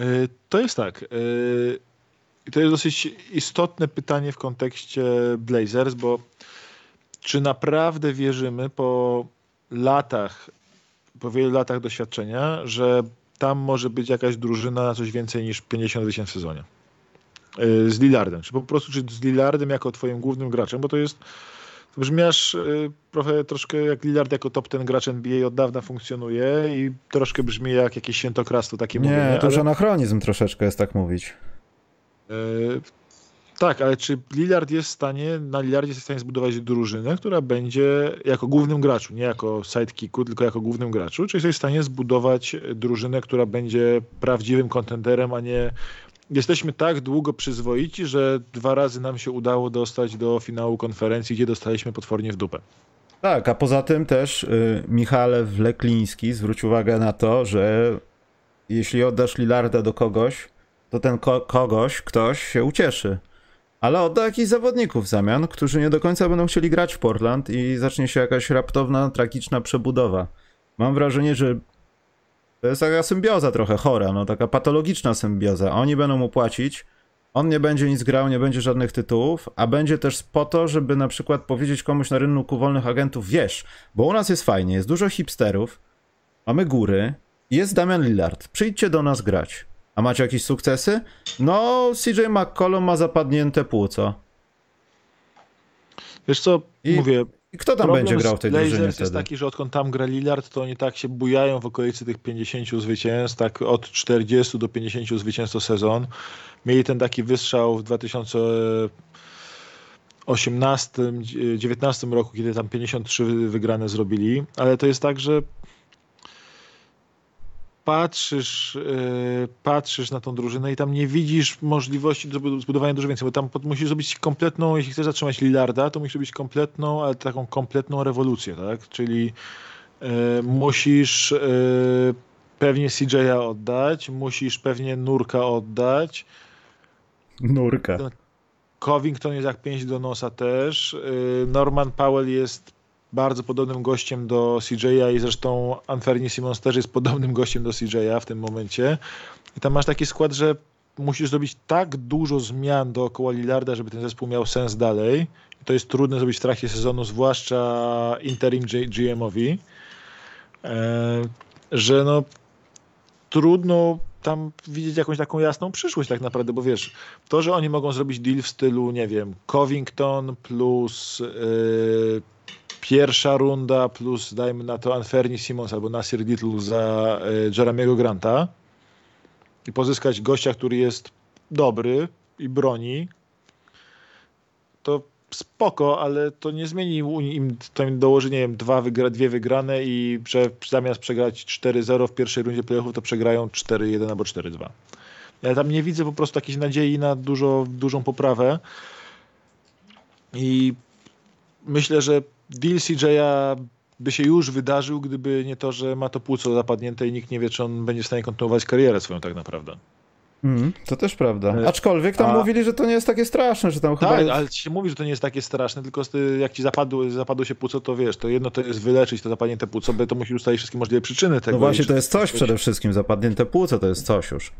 Y, to jest tak. Y, to jest dosyć istotne pytanie w kontekście Blazers, bo czy naprawdę wierzymy po latach, po wielu latach doświadczenia, że tam może być jakaś drużyna na coś więcej niż 50 zwycięstw w sezonie? Y, z Lillardem, czy po prostu czy z Lillardem jako twoim głównym graczem, bo to jest to brzmiasz y, trochę troszkę jak Lillard jako top ten gracz NBA od dawna funkcjonuje i troszkę brzmi jak jakieś świętokradztwo takie Nie, mówienie, to już ale... anachronizm troszeczkę jest tak mówić. Yy, tak, ale czy Lillard jest w stanie, na Lillardzie jest w stanie zbudować drużynę, która będzie jako głównym graczu, nie jako sidekicku, tylko jako głównym graczu, czy jesteś w stanie zbudować drużynę, która będzie prawdziwym kontenderem, a nie jesteśmy tak długo przyzwoici, że dwa razy nam się udało dostać do finału konferencji, gdzie dostaliśmy potwornie w dupę. Tak, a poza tym też y, Michale Wlekliński zwróć uwagę na to, że jeśli oddasz Lillarda do kogoś, to ten ko kogoś, ktoś się ucieszy. Ale odda jakichś zawodników w zamian, którzy nie do końca będą chcieli grać w Portland i zacznie się jakaś raptowna, tragiczna przebudowa. Mam wrażenie, że to jest taka symbioza trochę chora, no taka patologiczna symbioza. Oni będą mu płacić, on nie będzie nic grał, nie będzie żadnych tytułów, a będzie też po to, żeby na przykład powiedzieć komuś na rynku wolnych agentów, wiesz, bo u nas jest fajnie, jest dużo hipsterów, mamy góry, jest Damian Lillard, przyjdźcie do nas grać. A macie jakieś sukcesy? No, CJ McCollum ma zapadnięte płuco. Wiesz co, I... mówię, i kto tam będzie grał w tej drużynie wtedy? jest taki, że odkąd tam gra Lillard, to oni tak się bujają w okolicy tych 50 zwycięstw, tak od 40 do 50 zwycięstw sezon. Mieli ten taki wystrzał w 2018, 19 roku, kiedy tam 53 wygrane zrobili, ale to jest tak, że patrzysz, yy, patrzysz na tą drużynę i tam nie widzisz możliwości do zbudowania dużo więcej, bo tam musisz zrobić kompletną, jeśli chcesz zatrzymać Lillarda, to musisz zrobić kompletną, ale taką kompletną rewolucję, tak? Czyli yy, musisz yy, pewnie CJ'a oddać, musisz pewnie Nurka oddać. Nurka. Covington jest jak pięć do nosa też. Norman Powell jest bardzo podobnym gościem do CJ'a i zresztą Anferni Simons też jest podobnym gościem do CJ'a w tym momencie. I tam masz taki skład, że musisz zrobić tak dużo zmian dookoła Lillarda, żeby ten zespół miał sens dalej. To jest trudne zrobić w trakcie sezonu, zwłaszcza interim GM-owi, e, że no trudno tam widzieć jakąś taką jasną przyszłość tak naprawdę, bo wiesz, to, że oni mogą zrobić deal w stylu, nie wiem, Covington plus yy, pierwsza runda plus dajmy na to Anferni Simons albo Nasir Little za y, Jeremiego Granta i pozyskać gościa, który jest dobry i broni, to spoko, ale to nie zmieni im, to im dołoży, nie wiem, dwa wygra, dwie wygrane i prze, zamiast przegrać 4-0 w pierwszej rundzie playoffów, to przegrają 4-1 albo 4-2. Ja tam nie widzę po prostu jakiejś nadziei na dużo, dużą poprawę i myślę, że deal CJ'a by się już wydarzył, gdyby nie to, że ma to płuco zapadnięte i nikt nie wie, czy on będzie w stanie kontynuować karierę swoją tak naprawdę. Mm, to też prawda. E, Aczkolwiek tam A... mówili, że to nie jest takie straszne, że tam tak, chyba... Jest... ale się mówi, że to nie jest takie straszne, tylko jak ci zapadło, zapadło się płuco, to wiesz, to jedno to jest wyleczyć to zapadnięte płuco, bo to musi ustalić wszystkie możliwe przyczyny tego. No właśnie, to jest coś przede wszystkim, zapadnięte płuco to jest coś już.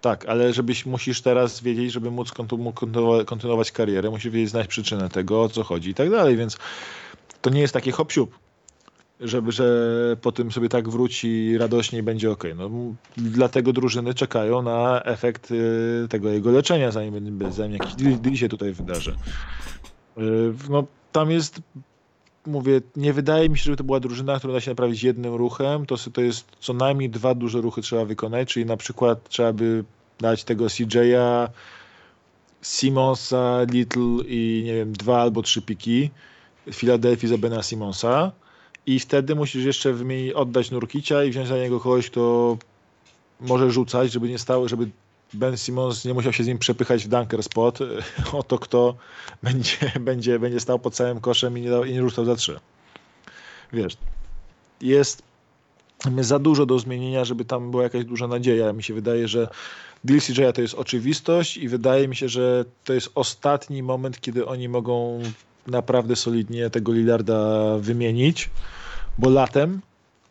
Tak, ale żebyś musisz teraz wiedzieć, żeby móc kontynuować karierę, musisz wiedzieć, znać przyczynę tego, o co chodzi i tak dalej, więc to nie jest takie hop żeby, że po tym sobie tak wróci radośnie i będzie ok. No, dlatego drużyny czekają na efekt y, tego jego leczenia, zanim, zanim jakiś deal się tutaj wydarzy. Y, no, tam jest, mówię, nie wydaje mi się, żeby to była drużyna, którą da się naprawić jednym ruchem. To, to jest co najmniej dwa duże ruchy trzeba wykonać, czyli na przykład trzeba by dać tego CJ'a, Simonsa, Little i nie wiem, dwa albo trzy piki Filadelfii za Bena Simonsa i wtedy musisz jeszcze wymienić, oddać Nurkicia i wziąć za niego kogoś, kto może rzucać, żeby nie stało, żeby Ben Simmons nie musiał się z nim przepychać w dunker spot o to, kto będzie, będzie, będzie stał pod całym koszem i nie, i nie rzucał za trzy. Wiesz, jest za dużo do zmienienia, żeby tam była jakaś duża nadzieja. Mi się wydaje, że deal CJ to jest oczywistość i wydaje mi się, że to jest ostatni moment, kiedy oni mogą naprawdę solidnie tego Lillarda wymienić, bo latem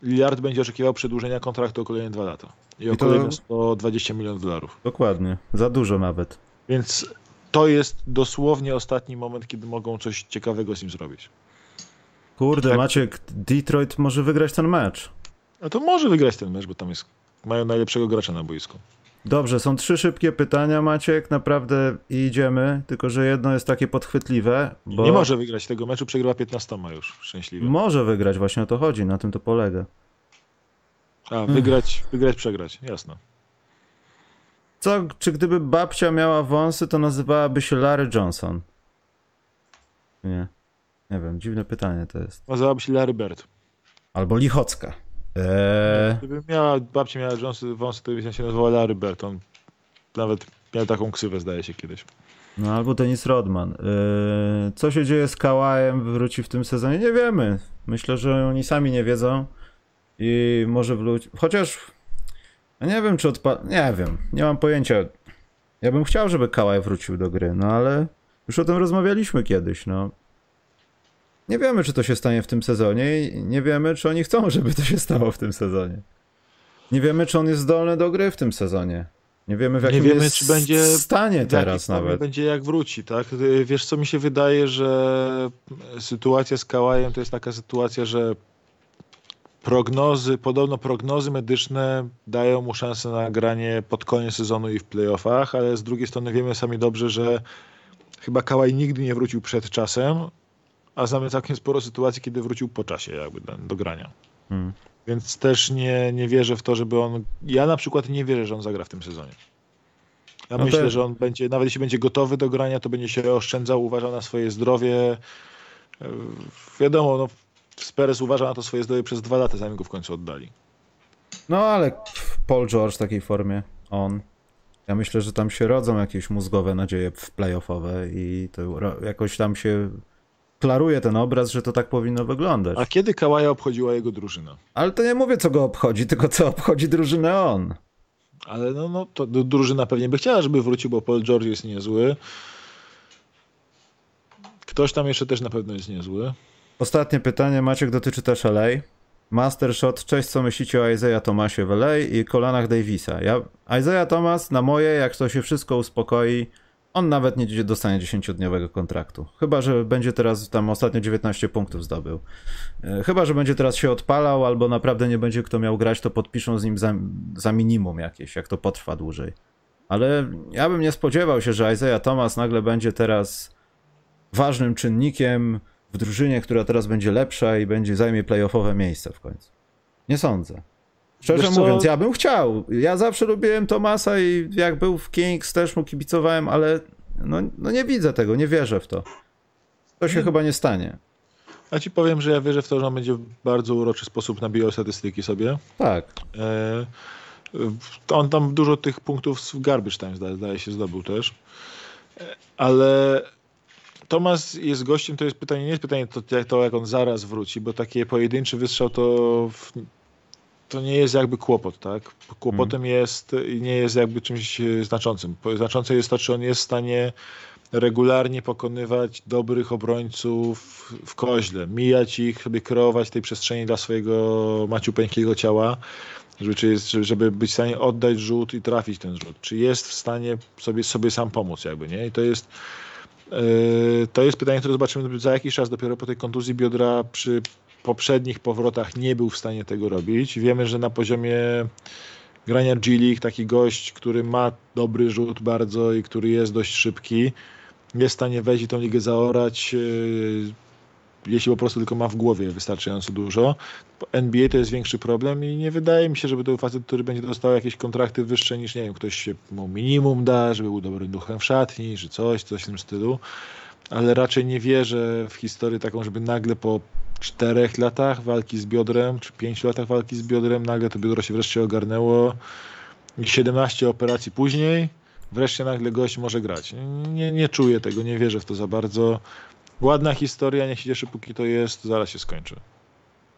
Lillard będzie oczekiwał przedłużenia kontraktu o kolejne dwa lata. I o I to... kolejne 120 milionów dolarów. Dokładnie, za dużo nawet. Więc to jest dosłownie ostatni moment, kiedy mogą coś ciekawego z nim zrobić. Kurde, tak. Maciek, Detroit może wygrać ten mecz. No to może wygrać ten mecz, bo tam jest, mają najlepszego gracza na boisku. Dobrze, są trzy szybkie pytania, Maciek, naprawdę idziemy, tylko że jedno jest takie podchwytliwe. Bo... Nie może wygrać tego meczu, przegrywa 15 już, szczęśliwie. Może wygrać, właśnie o to chodzi, na tym to polega. A, wygrać, wygrać, przegrać, jasno. Co, czy gdyby babcia miała wąsy, to nazywałaby się Larry Johnson? Nie. Nie wiem, dziwne pytanie to jest. Nazywałaby się Larry Bird. Albo Lichocka. Eee... Gdyby miała, babcia miała wąsy, wąsy to by się nazywała Larry Bird. On nawet miał taką ksywę, zdaje się, kiedyś. No albo Dennis Rodman. Eee, co się dzieje z Kałajem? Wróci w tym sezonie? Nie wiemy. Myślę, że oni sami nie wiedzą i może wrócić. Chociaż nie wiem, czy odpa... Nie wiem, nie mam pojęcia. Ja bym chciał, żeby Kałaj wrócił do gry, no ale już o tym rozmawialiśmy kiedyś, no. Nie wiemy, czy to się stanie w tym sezonie i nie wiemy, czy oni chcą, żeby to się stało w tym sezonie. Nie wiemy, czy on jest zdolny do gry w tym sezonie. Nie wiemy, w jakim nie wiemy, czy będzie stanie teraz nawet. będzie jak wróci, tak? Wiesz, co mi się wydaje, że sytuacja z Kałajem to jest taka sytuacja, że prognozy, podobno prognozy medyczne dają mu szansę na granie pod koniec sezonu i w playoffach, ale z drugiej strony wiemy sami dobrze, że chyba Kałaj nigdy nie wrócił przed czasem, a znamy całkiem sporo sytuacji, kiedy wrócił po czasie jakby do grania. Hmm. Więc też nie, nie wierzę w to, żeby on... Ja na przykład nie wierzę, że on zagra w tym sezonie. Ja no myślę, to... że on będzie, nawet jeśli będzie gotowy do grania, to będzie się oszczędzał, uważał na swoje zdrowie. E, wiadomo, no, Speres uważa na to swoje zdrowie przez dwa lata, zanim go w końcu oddali. No ale Paul George w takiej formie, on. Ja myślę, że tam się rodzą jakieś mózgowe nadzieje w playoffowe i to jakoś tam się klaruje ten obraz, że to tak powinno wyglądać. A kiedy Kałaja obchodziła jego drużyna? Ale to nie mówię, co go obchodzi, tylko co obchodzi drużynę on. Ale no, no to drużyna pewnie by chciała, żeby wrócił, bo Paul George jest niezły. Ktoś tam jeszcze też na pewno jest niezły. Ostatnie pytanie, Maciek, dotyczy też LA. Master Shot, cześć, co myślicie o Isaiah Thomasie w LA i kolanach Davisa? Ja, Isaiah Thomas na moje, jak to się wszystko uspokoi, on nawet nie dostanie 10-dniowego kontraktu. Chyba, że będzie teraz tam ostatnio 19 punktów zdobył. E, chyba, że będzie teraz się odpalał, albo naprawdę nie będzie kto miał grać, to podpiszą z nim za, za minimum jakieś, jak to potrwa dłużej. Ale ja bym nie spodziewał się, że Isaiah Thomas nagle będzie teraz ważnym czynnikiem w drużynie, która teraz będzie lepsza i będzie zajmie playoffowe miejsce w końcu. Nie sądzę. Szczerze mówiąc, ja bym chciał. Ja zawsze lubiłem Tomasa i jak był w Kings też mu kibicowałem, ale no, no nie widzę tego, nie wierzę w to. To się nie. chyba nie stanie. Ja ci powiem, że ja wierzę w to, że on będzie w bardzo uroczy sposób nabijał statystyki sobie. Tak. E, on tam dużo tych punktów w garbage time zdaje, zdaje się zdobył też. E, ale Tomas jest gościem, to jest pytanie, nie jest pytanie to, jak, to, jak on zaraz wróci, bo taki pojedynczy wystrzał to, to nie jest jakby kłopot, tak? Kłopotem hmm. jest nie jest jakby czymś znaczącym. Znaczące jest to, czy on jest w stanie regularnie pokonywać dobrych obrońców w koźle, mijać ich, sobie kreować tej przestrzeni dla swojego maciupeńkiego ciała, żeby, żeby być w stanie oddać rzut i trafić ten rzut. Czy jest w stanie sobie, sobie sam pomóc jakby, nie? I to jest Yy, to jest pytanie, które zobaczymy za jakiś czas. Dopiero po tej kontuzji biodra przy poprzednich powrotach nie był w stanie tego robić. Wiemy, że na poziomie grania G-League taki gość, który ma dobry rzut bardzo i który jest dość szybki, jest w stanie wejść i tą ligę zaorać, yy, jeśli po prostu tylko ma w głowie wystarczająco dużo. NBA to jest większy problem i nie wydaje mi się, żeby to był facet, który będzie dostał jakieś kontrakty wyższe niż, nie wiem, ktoś się mu minimum da, żeby był dobrym duchem w szatni, czy coś, coś w tym stylu. Ale raczej nie wierzę w historię taką, żeby nagle po czterech latach walki z biodrem, czy pięciu latach walki z biodrem, nagle to biodro się wreszcie ogarnęło i 17 operacji później wreszcie nagle gość może grać. Nie, nie czuję tego, nie wierzę w to za bardzo. Ładna historia, niech się cieszy póki to jest, zaraz się skończy.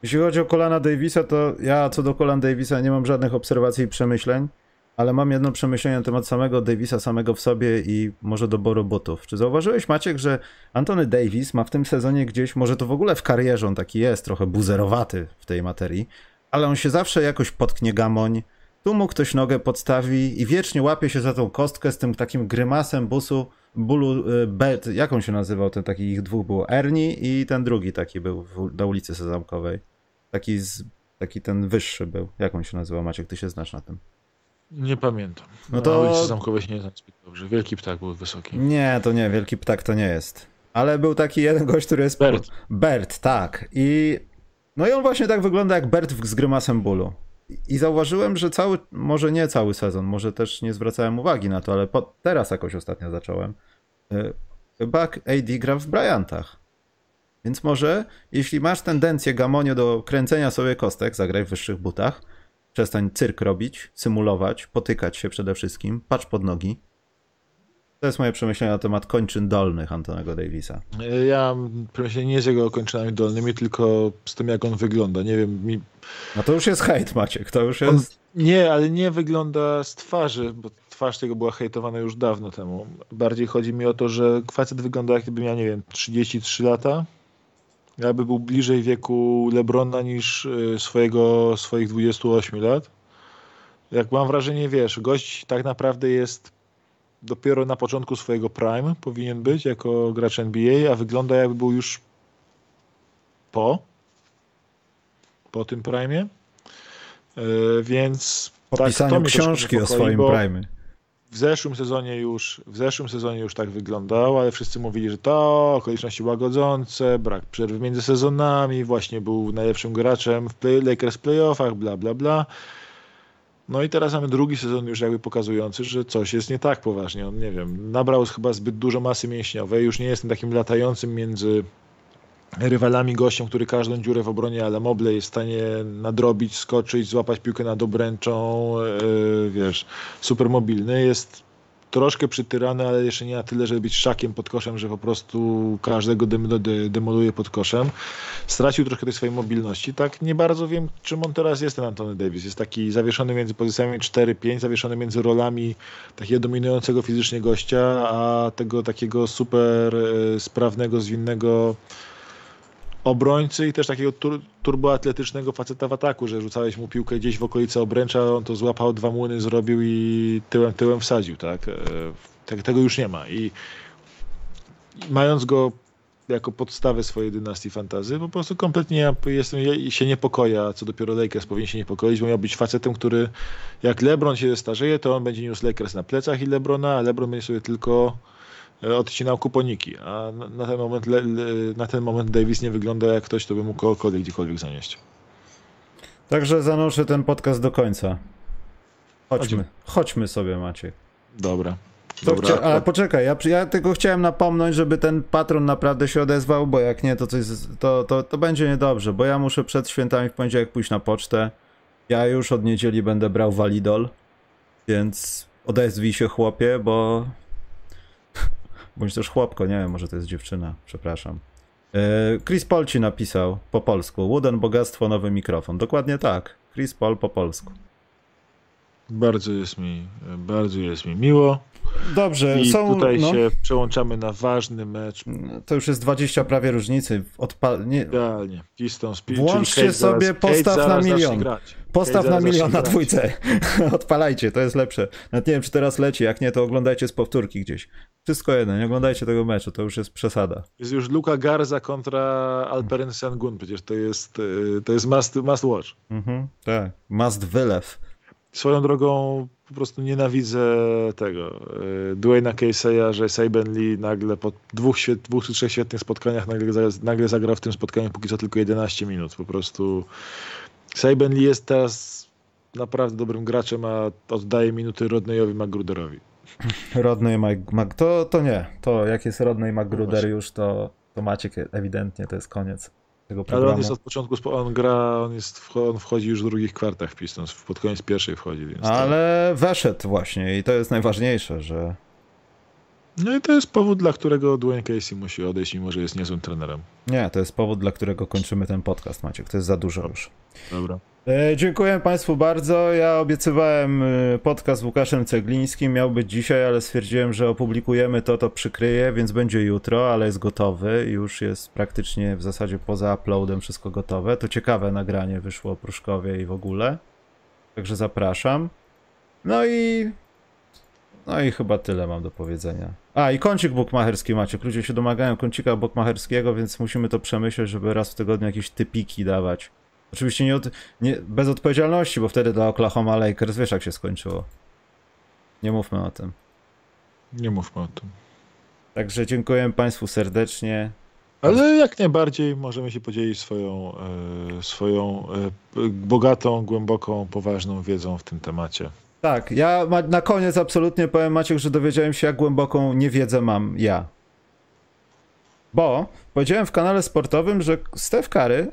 Jeśli chodzi o kolana Davisa, to ja co do kolan Davisa nie mam żadnych obserwacji i przemyśleń, ale mam jedno przemyślenie na temat samego Davisa samego w sobie i może doboru butów. Czy zauważyłeś, Maciek, że Antony Davis ma w tym sezonie gdzieś, może to w ogóle w karierze on taki jest, trochę buzerowaty w tej materii, ale on się zawsze jakoś potknie gamoń, tu mu ktoś nogę podstawi i wiecznie łapie się za tą kostkę z tym takim grymasem busu, bólu, y, bet, jak on się nazywał, ten taki ich dwóch było, Ernie i ten drugi taki był w, na ulicy Sezamkowej. Taki, z, taki ten wyższy był. Jak on się nazywał, Maciek, ty się znasz na tym. Nie pamiętam. No to... Na ulicy Zamkowej nie znam zbyt dobrze. Wielki Ptak był wysoki. Nie, to nie, Wielki Ptak to nie jest. Ale był taki jeden gość, który jest... Bert. Bert, tak. I... No i on właśnie tak wygląda jak Bert z grymasem bólu. I zauważyłem, że cały, może nie cały sezon, może też nie zwracałem uwagi na to, ale po, teraz jakoś ostatnio zacząłem. Y, chyba AD gra w Bryantach. Więc może, jeśli masz tendencję, Gamonio, do kręcenia sobie kostek, zagraj w wyższych butach, przestań cyrk robić, symulować, potykać się przede wszystkim, patrz pod nogi. To jest moje przemyślenie na temat kończyn dolnych Antonego Davisa. Ja przemyślenie nie z jego kończynami dolnymi, tylko z tym, jak on wygląda. Nie wiem. Mi... No to już jest hejt, Maciek. To już jest. On... Nie, ale nie wygląda z twarzy, bo twarz tego była hejtowana już dawno temu. Bardziej chodzi mi o to, że facet wygląda jakby miał, nie wiem, 33 lata. Jakby był bliżej wieku Lebrona niż y, swojego, swoich 28 lat. Jak mam wrażenie, wiesz, gość tak naprawdę jest dopiero na początku swojego prime powinien być jako gracz NBA, a wygląda jakby był już po po tym prime. Więc po tak, książki o swoim prime. W zeszłym sezonie już w zeszłym sezonie już tak wyglądał, ale wszyscy mówili, że to okoliczności łagodzące, brak przerwy między sezonami, właśnie był najlepszym graczem w play, Lakers playoffach, bla bla bla. No i teraz mamy drugi sezon już jakby pokazujący, że coś jest nie tak poważnie. On, nie wiem, nabrał chyba zbyt dużo masy mięśniowej, już nie jest takim latającym między rywalami gościem, który każdą dziurę w obronie ale Moble jest w stanie nadrobić, skoczyć, złapać piłkę nad obręczą, yy, wiesz, super mobilny, jest troszkę przytyrany, ale jeszcze nie na tyle, żeby być szakiem pod koszem, że po prostu każdego demoluje pod koszem. Stracił trochę tej swojej mobilności. Tak nie bardzo wiem, czym on teraz jest, ten Antony Davis. Jest taki zawieszony między pozycjami 4-5, zawieszony między rolami takiego dominującego fizycznie gościa, a tego takiego super e, sprawnego, zwinnego obrońcy i też takiego tur turboatletycznego faceta w ataku, że rzucałeś mu piłkę gdzieś w okolicy obręcza, on to złapał, dwa młyny zrobił i tyłem, tyłem wsadził, tak? E, tego już nie ma i mając go jako podstawę swojej dynastii fantazy, po prostu kompletnie jestem, się niepokoja, co dopiero Lakers powinien się niepokoić, bo miał być facetem, który jak LeBron się starzeje, to on będzie niósł Lakers na plecach i LeBrona, a LeBron będzie sobie tylko odcinał kuponiki, a na ten moment, na ten moment Davis nie wygląda jak ktoś, kto by mógł kogokolwiek gdziekolwiek zanieść. Także zanoszę ten podcast do końca. Chodźmy, chodźmy sobie Maciej. Dobra. Dobra. Chcia, ale poczekaj, ja, ja tylko chciałem napomnąć, żeby ten patron naprawdę się odezwał, bo jak nie, to coś, to, to, to będzie niedobrze, bo ja muszę przed świętami w poniedziałek pójść na pocztę. Ja już od niedzieli będę brał walidol, więc odezwij się chłopie, bo Bądź też chłopko, nie wiem, może to jest dziewczyna, przepraszam. E, Chris Paul ci napisał po polsku. Wooden bogactwo, nowy mikrofon. Dokładnie tak. Chris Paul po polsku. Bardzo jest mi, bardzo jest mi miło. Dobrze, I są, tutaj no, się przełączamy na ważny mecz. To już jest 20 prawie różnicy. Odpa- nie. Idealnie. Pistons, Włączcie sobie zaraz, postaw na milion. Postaw na milion na dwójce. Odpalajcie, to jest lepsze. Nawet nie wiem, czy teraz leci. Jak nie, to oglądajcie z powtórki gdzieś. Wszystko jedno, nie oglądajcie tego meczu, to już jest przesada. Jest już Luka Garza kontra Alperen Sengun, przecież to jest, y, to jest must, must watch. Mhm, tak, must wylew. Swoją drogą po prostu nienawidzę tego y, Dwayna Casey'a, że Saben Lee nagle po dwóch, dwóch czy trzech świetnych spotkaniach nagle, nagle zagrał w tym spotkaniu póki co tylko 11 minut. Po prostu Saben Lee jest teraz naprawdę dobrym graczem, a oddaje minuty Rodneyowi Magruderowi. Rodney Mag... To, to nie. To jak jest Rodney Magruder już, to, to Maciek ewidentnie to jest koniec tego programu. Ale on jest od początku, on gra, on, jest, on wchodzi już w drugich kwartach Pistons, pod koniec pierwszej wchodzi. Więc Ale to... weszedł właśnie i to jest najważniejsze, że No i to jest powód, dla którego Dwayne Casey musi odejść, mimo że jest niezłym trenerem. Nie, to jest powód, dla którego kończymy ten podcast, Maciek. To jest za dużo już. Dobra. E, dziękuję Państwu bardzo. Ja obiecywałem e, podcast z Łukaszem Ceglińskim. Miał być dzisiaj, ale stwierdziłem, że opublikujemy to, to przykryję, więc będzie jutro, ale jest gotowy. Już jest praktycznie w zasadzie poza uploadem wszystko gotowe. To ciekawe nagranie wyszło o Pruszkowie i w ogóle. Także zapraszam. No i no i chyba tyle mam do powiedzenia. A, i kącik bukmacherski macie. Ludzie się domagają kącika bukmacherskiego, więc musimy to przemyśleć, żeby raz w tygodniu jakieś typiki dawać. Oczywiście nie, od, nie bez odpowiedzialności, bo wtedy dla Oklahoma Lakers wiesz jak się skończyło. Nie mówmy o tym. Nie mówmy o tym. Także dziękuję Państwu serdecznie. Ale jak najbardziej możemy się podzielić swoją, e, swoją e, bogatą, głęboką, poważną wiedzą w tym temacie. Tak, ja na koniec absolutnie powiem Maciek, że dowiedziałem się, jak głęboką niewiedzę mam ja. Bo powiedziałem w kanale sportowym, że Steph Curry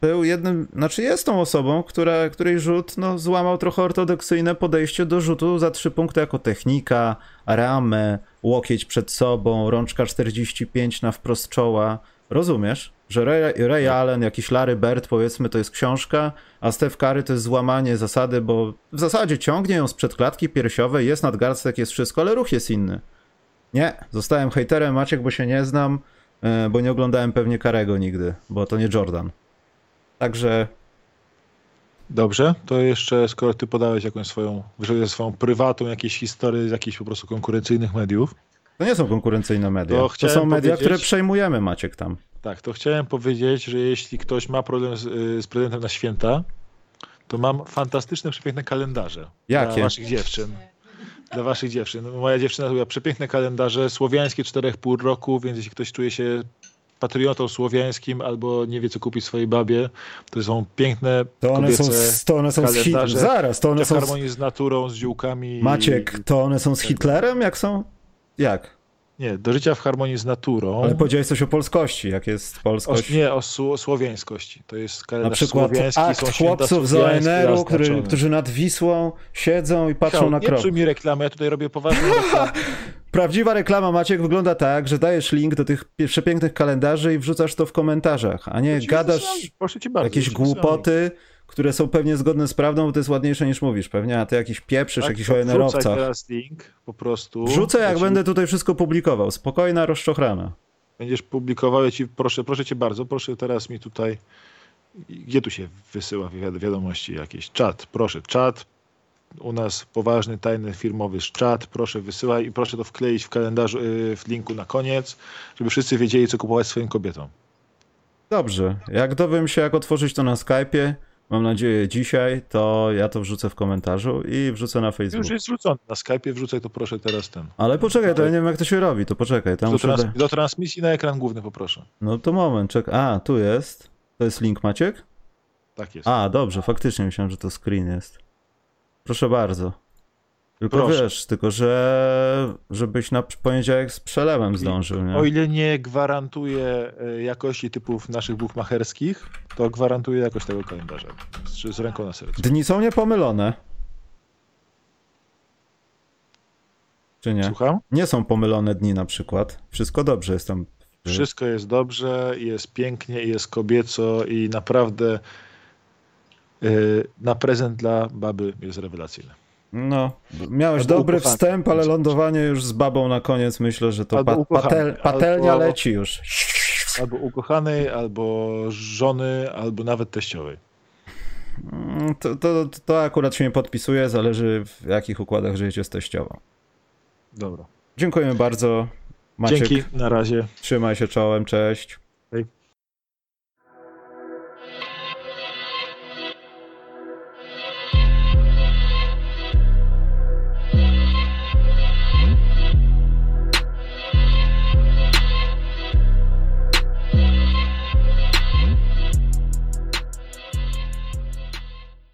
był jednym, znaczy jest tą osobą, która, której rzut no, złamał trochę ortodoksyjne podejście do rzutu za trzy punkty jako technika, ramę, łokieć przed sobą, rączka 45 na wprost czoła. Rozumiesz? Że Ray, Ray Allen, jakiś Larry Bird, powiedzmy, to jest książka, a Steph Curry to jest złamanie zasady, bo w zasadzie ciągnie ją sprzed klatki piersiowej, jest nadgarstek, jest wszystko, ale ruch jest inny. Nie, zostałem hejterem Maciek, bo się nie znam, e, bo nie oglądałem pewnie Karego nigdy, bo to nie Jordan. Także... Dobrze, to jeszcze skoro ty podałeś jakąś swoją, wyszedłeś swoją prywatną jakieś historię z jakichś po prostu konkurencyjnych mediów. To nie są konkurencyjne media. To, to są media, które przejmujemy, Maciek, tam. Tak, to chciałem powiedzieć, że jeśli ktoś ma problem z, z prezentem na święta, to mam fantastyczne, przepiękne kalendarze Jakie? dla waszych dziewczyn. Dla waszych dziewczyn. Moja dziewczyna zrobiła przepiękne kalendarze, słowiańskie czterech pół roku, więc jeśli ktoś czuje się patriotą słowiańskim albo nie wie, co kupić swojej babie, to są piękne to one są, to one są z. Zaraz, to one są w harmonii z naturą, z ziółkami. Maciek, to one są z Hitlerem? Jak są? Jak? Nie, do życia w harmonii z naturą. Ale powiedziałeś coś o polskości, jak jest polskość. O, nie, o su- słowiańskości. To jest kalendarz Na przykład akt chłopców z ONR-u, który, którzy nad Wisłą siedzą i patrzą Michał, na krok. Nie mi reklamy, ja tutaj robię poważną reklamę. Prawdziwa reklama, Maciek, wygląda tak, że dajesz link do tych przepięknych kalendarzy i wrzucasz to w komentarzach, a nie gadasz bardzo, jakieś głupoty, które są pewnie zgodne z prawdą, bo to jest ładniejsze niż mówisz pewnie, a ty jakiś pieprzysz, tak, jakiś ONR-owcach. teraz link po prostu. Wrzucę jak będę tutaj wszystko publikował. Spokojna, rozczochrana. Będziesz publikował, ja ci proszę, proszę cię bardzo, proszę teraz mi tutaj, gdzie tu się wysyła wiadomości jakieś? Czat, proszę, czat, u nas poważny, tajny, firmowy czat, proszę wysyłaj i proszę to wkleić w kalendarzu, y, w linku na koniec, żeby wszyscy wiedzieli, co kupować swoim kobietom. Dobrze, jak dowiem się, jak otworzyć to na Skype'ie, mam nadzieję dzisiaj, to ja to wrzucę w komentarzu i wrzucę na Facebook. Już jest wrzucony. Na Skype'ie wrzucę, to proszę teraz ten. Ale poczekaj, to ja nie wiem jak to się robi, to poczekaj. Tam do, trans do transmisji na ekran główny poproszę. No to moment, czekaj. A, tu jest. To jest link Maciek? Tak jest. A, dobrze, faktycznie myślałem, że to screen jest. Proszę bardzo. Tylko Proszę. wiesz, tylko że żebyś na poniedziałek z przelewem zdążył. Nie? O ile nie gwarantuje e, jakości typów naszych buchmacherskich, to gwarantuje jakość tego kalendarza. Z, z ręką na sercu. Dni są niepomylone. Czy nie? Słucham? Nie są pomylone dni na przykład. Wszystko dobrze jest tam. Wszystko jest dobrze, jest pięknie, jest kobieco i naprawdę yy, na prezent dla baby jest rewelacyjny. No, miałeś albo dobry ukochany. wstęp, ale lądowanie już z babą na koniec myślę, że to pa patel patelnia albo, leci już. Albo ukochanej, albo żony, albo nawet teściowej. Mm, to, to, to akurat się nie podpisuje, zależy w jakich układach żyjecie z teściową. Dobra. Dziękujemy bardzo. Maciek, Dzięki, na razie. Trzymaj się czołem, cześć.